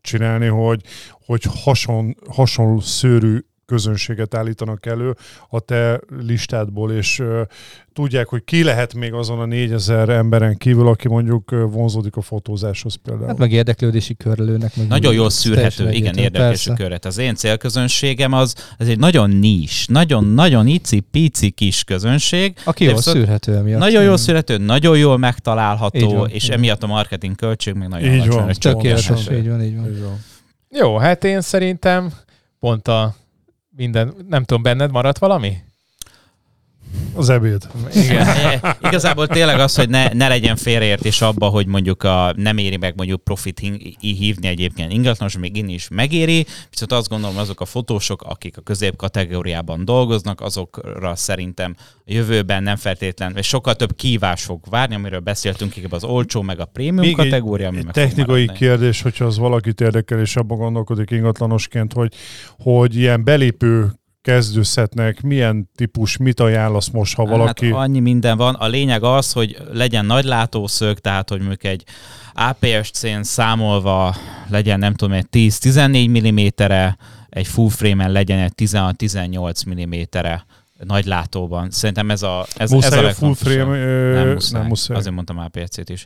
csinálni, hogy, hogy hason, hasonló szőrű közönséget állítanak elő a te listádból, és tudják, hogy ki lehet még azon a 4000 emberen kívül, aki mondjuk vonzódik a fotózáshoz például. Hát meg érdeklődési körülőnek. Meg Nagyon jól szűrhető, igen, egyértelmű, érdekes a persze. köret. Az én célközönségem az, az egy nagyon nis, nagyon-nagyon ici-pici kis közönség. Aki jól szűrhető emiatt. Nagyon jól szűrhető, nagyon jól megtalálható, van, és van. emiatt a marketing költség még nagyon Így alacsony. van. egy Tökéletes, így van. Így van. Jó, hát én szerintem pont a minden, nem tudom, benned maradt valami? Az ebéd. Igen. Igazából tényleg az, hogy ne, ne legyen félreértés abba, hogy mondjuk a, nem éri meg mondjuk profit hív- hívni egyébként ingatlanos, még én is megéri, viszont azt gondolom azok a fotósok, akik a közép kategóriában dolgoznak, azokra szerintem a jövőben nem feltétlen, vagy sokkal több kívás fog várni, amiről beszéltünk, inkább az olcsó, meg a prémium Még egy- kategória, Egy fog technikai kérdés, hogyha az valakit érdekel, és abban gondolkodik ingatlanosként, hogy, hogy ilyen belépő kezdőszetnek milyen típus, mit ajánlasz most, ha valaki... Hát annyi minden van. A lényeg az, hogy legyen nagy látószög, tehát hogy mondjuk egy APS-C-n számolva legyen nem tudom, egy 10-14 mm-re, egy full frame-en legyen egy 16-18 mm-re nagy látóban. Szerintem ez a, ez, muszáj ez a a full frame, ö, Nem muszáj. nem muszáj. Azért mondtam APS-C-t is.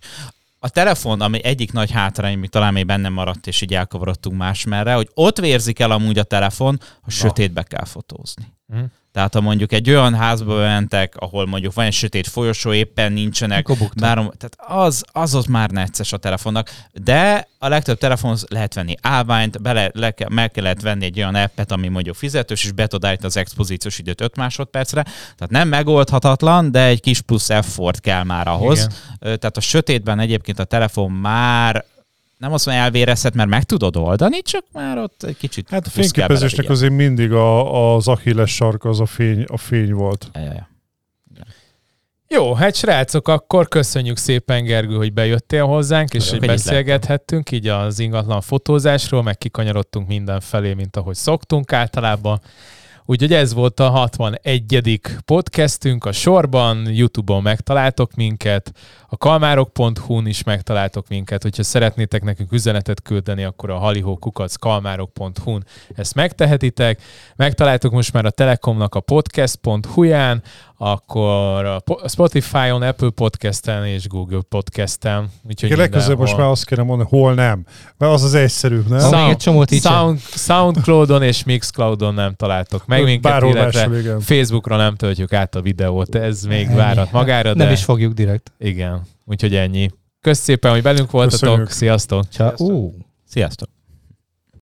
A telefon, ami egyik nagy hátrány, ami talán még bennem maradt, és így elkavarodtunk másmerre, hogy ott vérzik el amúgy a telefon, ha sötétbe kell fotózni. Mhm. Tehát ha mondjuk egy olyan házba mentek, ahol mondjuk van egy sötét folyosó, éppen nincsenek, bárom, tehát az, az ott már necces a telefonnak, de a legtöbb telefonhoz lehet venni állványt, bele, le, meg kellett venni egy olyan appet, ami mondjuk fizetős, és be tud állítani az expozíciós időt 5 másodpercre, tehát nem megoldhatatlan, de egy kis plusz effort kell már ahhoz. Igen. Tehát a sötétben egyébként a telefon már nem azt mondom elvérezhet, mert meg tudod oldani, csak már ott egy kicsit Hát a fényképezésnek azért mindig a, az Achilles sarka az a fény, a fény volt. Ja, ja, ja. Jó, hát srácok, akkor köszönjük szépen, Gergő, hogy bejöttél hozzánk, és hogy beszélgethettünk így az ingatlan fotózásról, meg kikanyarodtunk mindenfelé, mint ahogy szoktunk általában. Úgyhogy ez volt a 61. podcastünk a sorban, Youtube-on megtaláltok minket, a kalmárok.hu-n is megtaláltok minket, hogyha szeretnétek nekünk üzenetet küldeni, akkor a halihókukac kalmárok.hu-n ezt megtehetitek. Megtaláltok most már a Telekomnak a podcast.hu-ján, akkor a Po- Spotify-on, Apple Podcast-en és Google Podcast-en. Úgyhogy Én legközelebb most már azt kéne mondani, hol nem. Mert az az egyszerűbb, nem? Egy csomót sem. Sound, Soundcloud-on és Mixcloud-on nem találtok meg minket, Bárhol illetve igen. Facebookra nem töltjük át a videót, ez még Ennyi. várat magára, de Nem is fogjuk direkt. igen, úgyhogy ennyi. Kösz szépen, hogy velünk voltatok, Köszönjük. sziasztok! Ciao. Sziasztok.